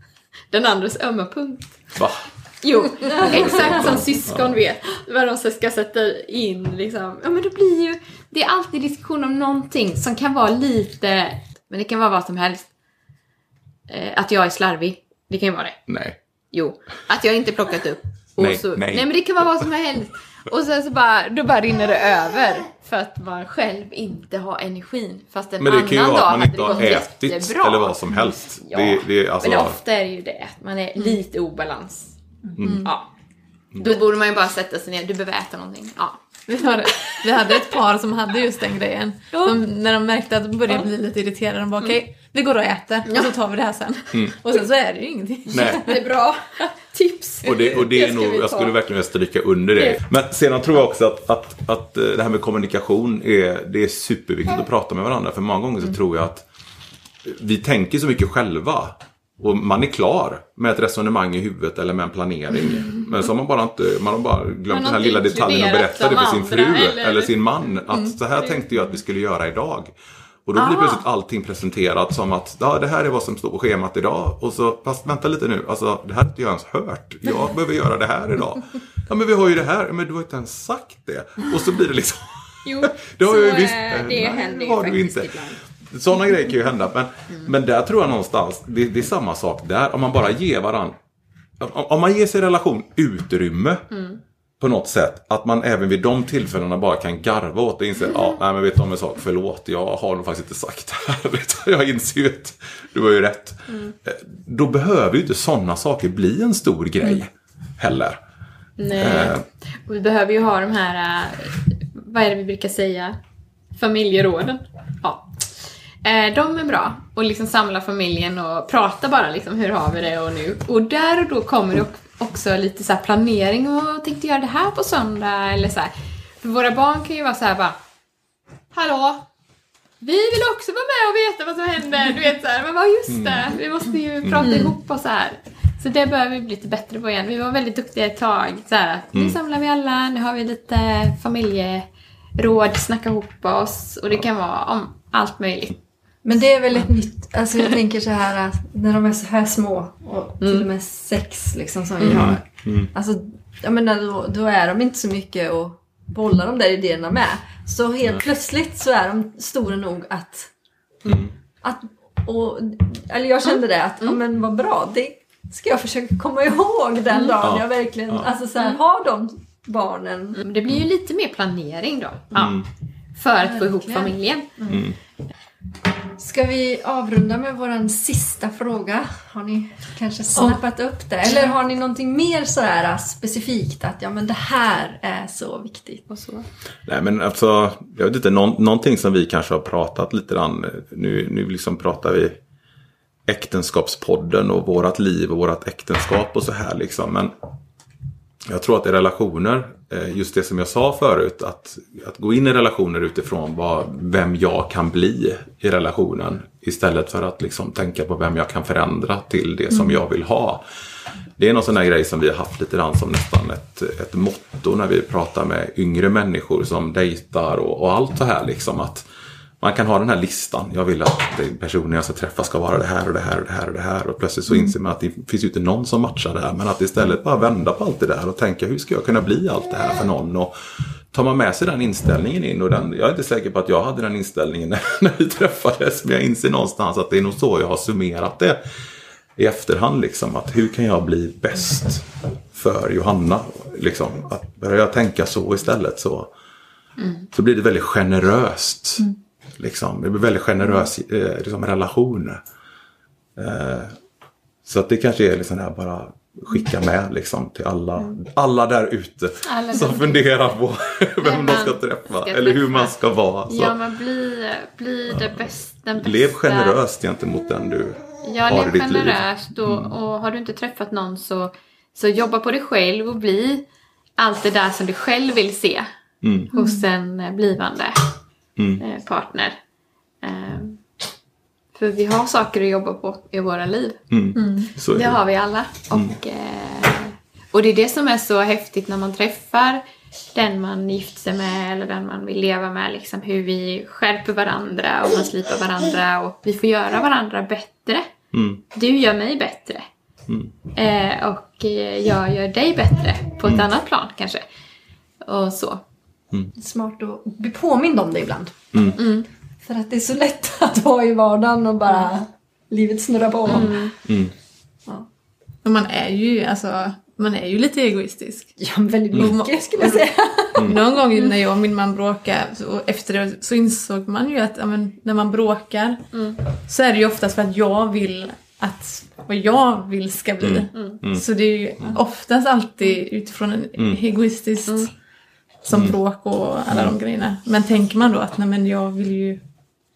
den andres ömma punkt. va? Jo, exakt som syskon vet vad de ska sätta in liksom. Ja men det blir ju, det är alltid diskussion om någonting som kan vara lite, men det kan vara vad som helst. Eh, att jag är slarvig, det kan ju vara det. Nej. Jo, att jag inte plockat upp. Och Nej, så, nej. nej men det kan vara vad som helst. Och sen så bara, då bara rinner det över. För att man själv inte har energin. Fast en Men det annan kan ju dag vara att man inte det har ätit jättebra. eller vad som helst. Ja, Det, det, alltså, men ofta är det ju det, att man är lite obalans. Ja. Då borde man ju bara sätta sig ner, du behöver äta någonting. Ja. Vi, har, vi hade ett par som hade just den grejen. De, när de märkte att de började bli lite irriterade, de bara okej, vi går och äter och så tar vi det här sen. Och sen så är det ju ingenting. nej. Det är bra tips. Och det, och det är nog, jag skulle verkligen vilja stryka under det. Men sedan tror jag också att, att, att eh, det här med kommunikation är, det är superviktigt att prata med varandra. För många gånger så tror jag att vi tänker så mycket själva. Och man är klar med ett resonemang i huvudet eller med en planering. Men så har man bara inte, man har bara glömt den här lilla detaljen och inkluderat berätta det de för sin fru eller- eller, sin man. Att så här tänkte jag att vi skulle göra idag. Och då blir Ah. plötsligt allting presenterat som att ja, det här är vad som står på schemat idag. Och så, fast vänta lite nu, alltså det här har inte jag ens hört. Jag behöver göra det här idag. Ja men vi har ju det här, men du har inte ens sagt det. Och så blir det liksom Jo, det har så jag ju visst. eh, det nej, händer ju faktiskt inte. ibland. Sådana grejer kan ju hända. Men, men där tror jag någonstans, det, det är samma sak där. Om man bara ger varandra, om, om man ger sig relation utrymme på något sätt. Att man även vid de tillfällena bara kan garva åt det och inse, ja, nej men vet du om en sak, förlåt, jag har nog faktiskt inte sagt det här. Jag inser ju att du har ju rätt. Eh, Då behöver ju inte sådana saker bli en stor grej heller. Nej. Eh. Och vi behöver ju ha de här, eh, vad är det vi brukar säga? Familjeråden. Ja. Eh, De är bra. Och liksom samla familjen och prata bara liksom, hur har vi det och nu. Och där och då kommer det också lite så planering. Och tänkte göra det här på söndag eller så här. För våra barn kan ju vara så här bara Hallå? Vi vill också vara med och veta vad som händer. Du vet så här, men vad just det, vi måste ju prata ihop oss så här. Så det behöver vi bli lite bättre på igen. Vi var väldigt duktiga ett tag. Så här, Nu samlar vi alla, nu har vi lite familjeråd, snacka ihop oss. Och det kan vara om allt möjligt. Men det är väl ett nytt, alltså jag tänker så här att när de är så här små och till och med sex liksom som vi har. Alltså, jag menar då, då är de inte så mycket och bollar de där idéerna med. Så helt plötsligt så är de stora nog att, att och, eller jag kände det att, ja men vad bra, det ska jag försöka komma ihåg den dagen Ja. jag verkligen, Ja. alltså så här, har de barnen. Men Det blir ju lite mer planering då. Ja. För att få ihop familjen. Ska vi avrunda med våran sista fråga? Har ni kanske snappat upp det? Eller har ni någonting mer sådär specifikt att ja men det här är så viktigt? Och så. Nej men alltså, jag vet inte, någon, någonting som vi kanske har pratat lite grann. Nu, nu liksom pratar vi äktenskapspodden och vårat liv och vårat äktenskap och så här liksom. Men jag tror att i relationer, eh, just det som jag sa förut, att, att gå in i relationer utifrån vad, vem jag kan bli i relationen. Istället för att liksom tänka på vem jag kan förändra till det som jag vill ha. Det är någon sån här grej som vi har haft lite grann som nästan ett, ett motto när vi pratar med yngre människor som dejtar och, och allt så här liksom. att man kan ha den här listan. Jag vill att personen jag ska träffa ska vara det här och det här och det här och det här. Och plötsligt så inser man att det finns ju inte någon som matchar det här. Men att istället bara vända på allt det där och tänka hur ska jag kunna bli allt det här för någon. Och tar man med sig den inställningen in och den, jag är inte säker på att jag hade den inställningen när, när vi träffades. Men jag inser någonstans att det är nog så jag har summerat det i efterhand. Liksom, att hur kan jag bli bäst för Johanna? Liksom, att börjar jag tänka så istället så, så blir det väldigt generöst. Liksom. Det blir väldigt generös eh, liksom, relation. Eh, så att det kanske är liksom här bara skicka med liksom, till alla, alla där ute Alla som där funderar på vem de man ska träffa. ska eller hur man ska vara. Så. Ja, men bli, bli det bäst, den bästa. Lev generöst gentemot den du Ja, har i lev ditt liv. generöst och, har du inte träffat någon så, så jobba på dig själv och bli allt det där som du själv vill se Mm. hos en blivande Mm. eh, partner. Eh, för vi har saker att jobba på i våra liv. Mm. Är Det det. har vi alla. Och, eh, och det är det som är så häftigt när man träffar den man gift sig med eller den man vill leva med. Liksom hur vi skärper varandra och man slipar varandra och vi får göra varandra bättre. Mm. Du gör mig bättre. Mm. Eh, och eh, jag gör dig bättre på ett annat plan kanske. Och så. Smart att bli påmind om det ibland. Mm. För att det är så lätt att vara i vardagen och bara livet snurrar på. Mm. Och man är ju, alltså, man är ju lite egoistisk. Ja, men väldigt mycket skulle jag säga. Någon gång när jag och min man bråkade så- och efter det så insåg man ju att ja, men, när man bråkar så är det ju oftast för att jag vill att vad jag vill ska bli. Så det är ju oftast alltid utifrån en egoistisk som bråk och alla de grejerna. Men tänker man då att nej men jag vill ju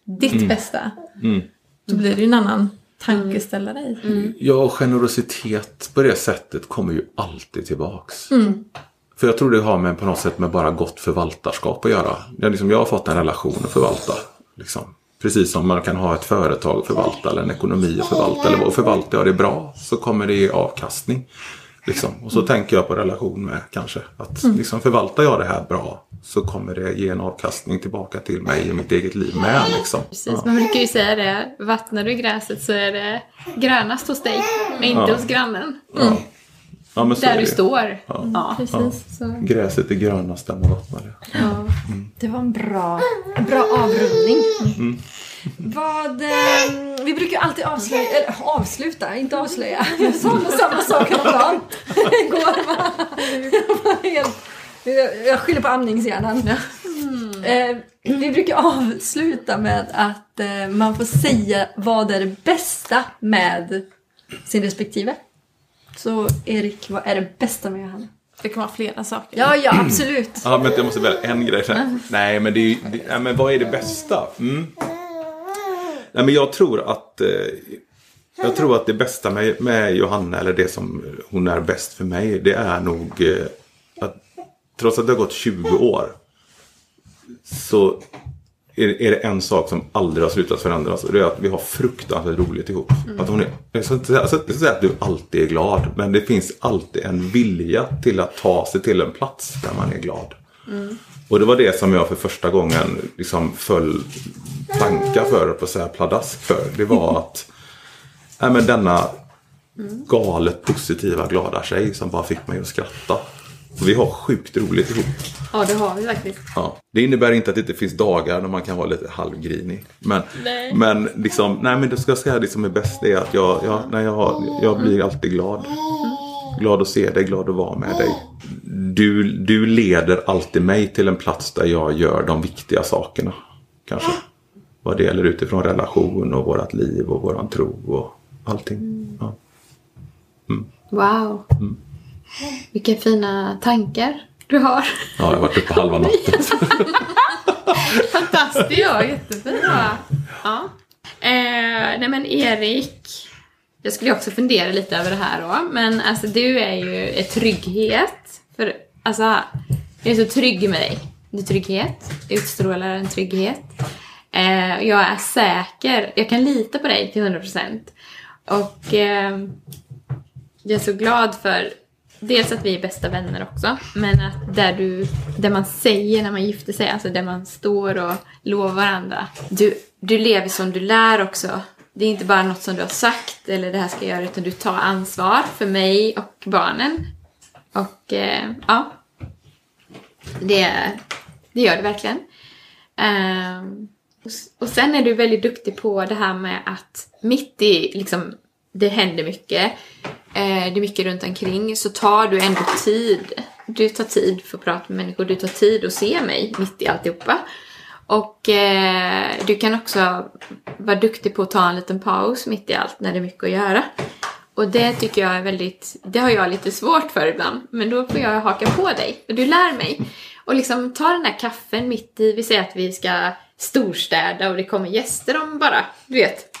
ditt bästa. Mm. Då blir det ju en annan tankeställare i. Ja, och generositet på det sättet kommer ju alltid tillbaks. Mm. För jag tror det har med på något sätt med bara gott förvaltarskap att göra. Jag, liksom, jag har fått en relation att förvalta. Liksom. Precis som man kan ha ett företag att förvalta eller en ekonomi att förvalta. Eller vad förvaltar jag det bra så kommer det ge avkastning. Liksom. Och så tänker jag på relation med kanske. Att liksom, förvaltar jag det här bra så kommer det ge en avkastning tillbaka till mig i mitt eget liv med. Liksom. Precis, man brukar ju säga det. Vattnar du gräset så är det grönast hos dig och inte Ja. hos grannen. Ja. Ja, men Där du står. Ja. Ja. Precis. Så, Gräset är grönast där man vattnar det. ja. Det var en bra, en bra avrundning. Vad, eh, vi brukar ju alltid avslöja, eller avsluta, inte avslöja. Jag sa nog samma sak häromdagen. Igår var jag var helt... Jag, skyller på amningshjärnan. Eh, vi brukar avsluta med att eh, man får säga vad är det bästa med sin respektive. Så Erik, vad är det bästa med Johanna? Det kan vara flera saker. Ja, ja, absolut. Ja, men jag måste välja en grej. Nej, men, det är, ju- det, nej, men vad är det bästa? Mm. Nej, men jag tror att eh, jag tror att det bästa med, med Johanna, eller det som hon är bäst för mig, det är nog eh, att trots att det har gått 20 år så är, är det en sak som aldrig har slutat förändras och det är att vi har fruktansvärt roligt ihop. Att hon är, jag ska inte säga, att du alltid är glad, men det finns alltid en vilja till att ta sig till en plats där man är glad. Och det var det som jag för första gången liksom föll planka för, på så här pladask för. Det var att nej, men denna galet positiva, glada tjej som bara fick mig att skratta. Vi har sjukt roligt ihop. ja, det har vi faktiskt. Ja. Det innebär inte att det inte finns dagar när man kan vara lite halvgrinig. Men, men liksom, nej men det ska jag säga det som är bäst är att jag, jag, när jag, har, jag blir alltid glad. Glad att se dig, glad att vara med dig. Du, du leder alltid mig till en plats där jag gör de viktiga sakerna. Kanske. Vad det gäller utifrån relation och vårat liv och våran tro och allting. Ja. Wow. Vilka fina tankar du har. ja, jag har varit uppe halva natten. Fantastiskt. Ja, jättebra. Ja. Eh, nej men Erik. Jag skulle också fundera lite över det här då. Men alltså du är ju ett trygghet. För alltså, jag är så trygg med dig. Du är trygghet. Utstrålar en trygghet. Eh, jag är säker. Jag kan lita på dig till 100%. Och eh, jag är så glad för dels att vi är bästa vänner också, men att där du, där man säger när man gifter sig, alltså där man står och lovar varandra. Du, du lever som du lär också. Det är inte bara något som du har sagt eller det här ska jag göra, utan du tar ansvar för mig och barnen. Och eh, ja, det, det gör det verkligen. Ehm, och sen är du väldigt duktig på det här med att mitt i, liksom, det händer mycket, eh, det är mycket runt omkring, så tar du ändå tid. Du tar tid för att prata med människor, du tar tid att se mig mitt i alltihopa. Och eh, du kan också vara duktig på att ta en liten paus mitt i allt när det är mycket att göra. Och det tycker jag är väldigt, det har jag lite svårt för ibland. Men då får jag haka på dig och du lär mig. Och liksom ta den där kaffen mitt i, vi säger att vi ska storstäda och det kommer gäster om bara, du vet.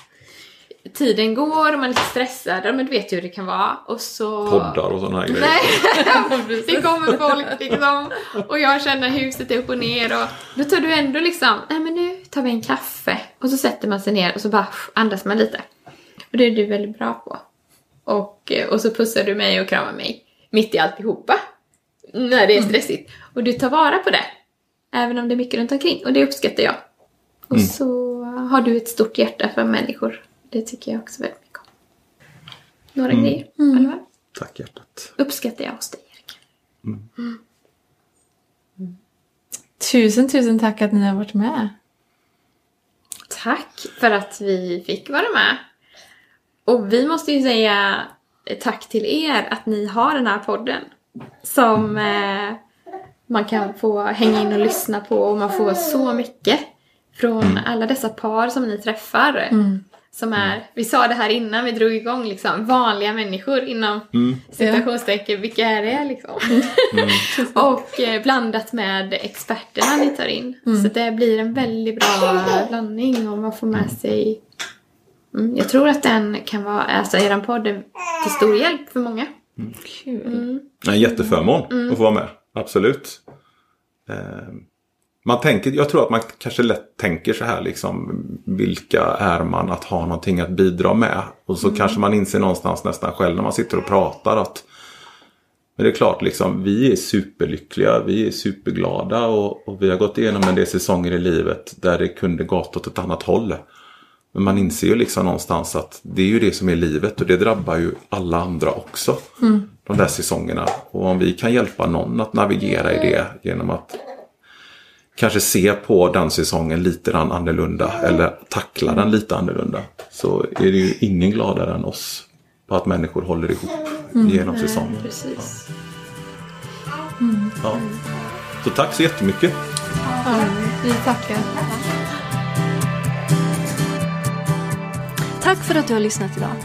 Tiden går och man är lite stressad, men du vet ju hur det kan vara. Och så... Poddar och sådana här grejer. Nej, det kommer folk liksom. Och jag känner huset är upp och ner och då tar du ändå liksom, nej men nu tar vi en kaffe. Och så sätter man sig ner och så bara andas man lite. Och det är du väldigt bra på. Och, eh, och så pussar du mig och kramar mig mitt i alltihopa. När det är stressigt. Och du tar vara på det. Även om det är mycket runt omkring. Och det uppskattar jag. Och så har du ett stort hjärta för människor. Det tycker jag också väldigt mycket om. Några grejer, Alva? Tack hjärtat. Uppskattar jag hos dig, Erik. Tusen, tusen tack att ni har varit med. Tack för att vi fick vara med. Och vi måste ju säga tack till er att ni har den här podden. Som eh, man kan få hänga in och lyssna på och man får så mycket från alla dessa par som ni träffar. Som är, vi sa det här innan vi drog igång liksom, vanliga människor inom citationstecken, vilka är det liksom? och eh, blandat med experterna ni tar in. Så det blir en väldigt bra blandning och man får med sig Mm, jag tror att den kan vara, alltså eran podd är till stor hjälp för många. Kul. En jätteförmån att få vara med. Absolut. Eh, man tänker, jag tror att man kanske lätt tänker så här liksom. Vilka är man att ha någonting att bidra med? Och så mm. kanske man inser någonstans nästan själv när man sitter och pratar att men det är klart, liksom, vi är superlyckliga, vi är superglada och, och vi har gått igenom en del säsonger i livet där det kunde gått åt ett annat håll. Men man inser ju liksom någonstans att det är ju det som är livet och det drabbar ju alla andra också. Mm. De där säsongerna. Och om vi kan hjälpa någon att navigera i det genom att kanske se på den säsongen lite annorlunda eller tackla den lite annorlunda. Så är det ju ingen gladare än oss på att människor håller ihop mm. genom säsongen. Precis. Mm. Ja. Så tack så jättemycket. Ja, vi tackar. Tack för att du har lyssnat idag.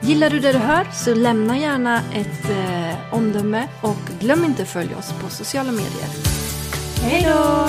Gillar du det du hör så lämna gärna ett eh, omdöme och glöm inte att följa oss på sociala medier. Hej då!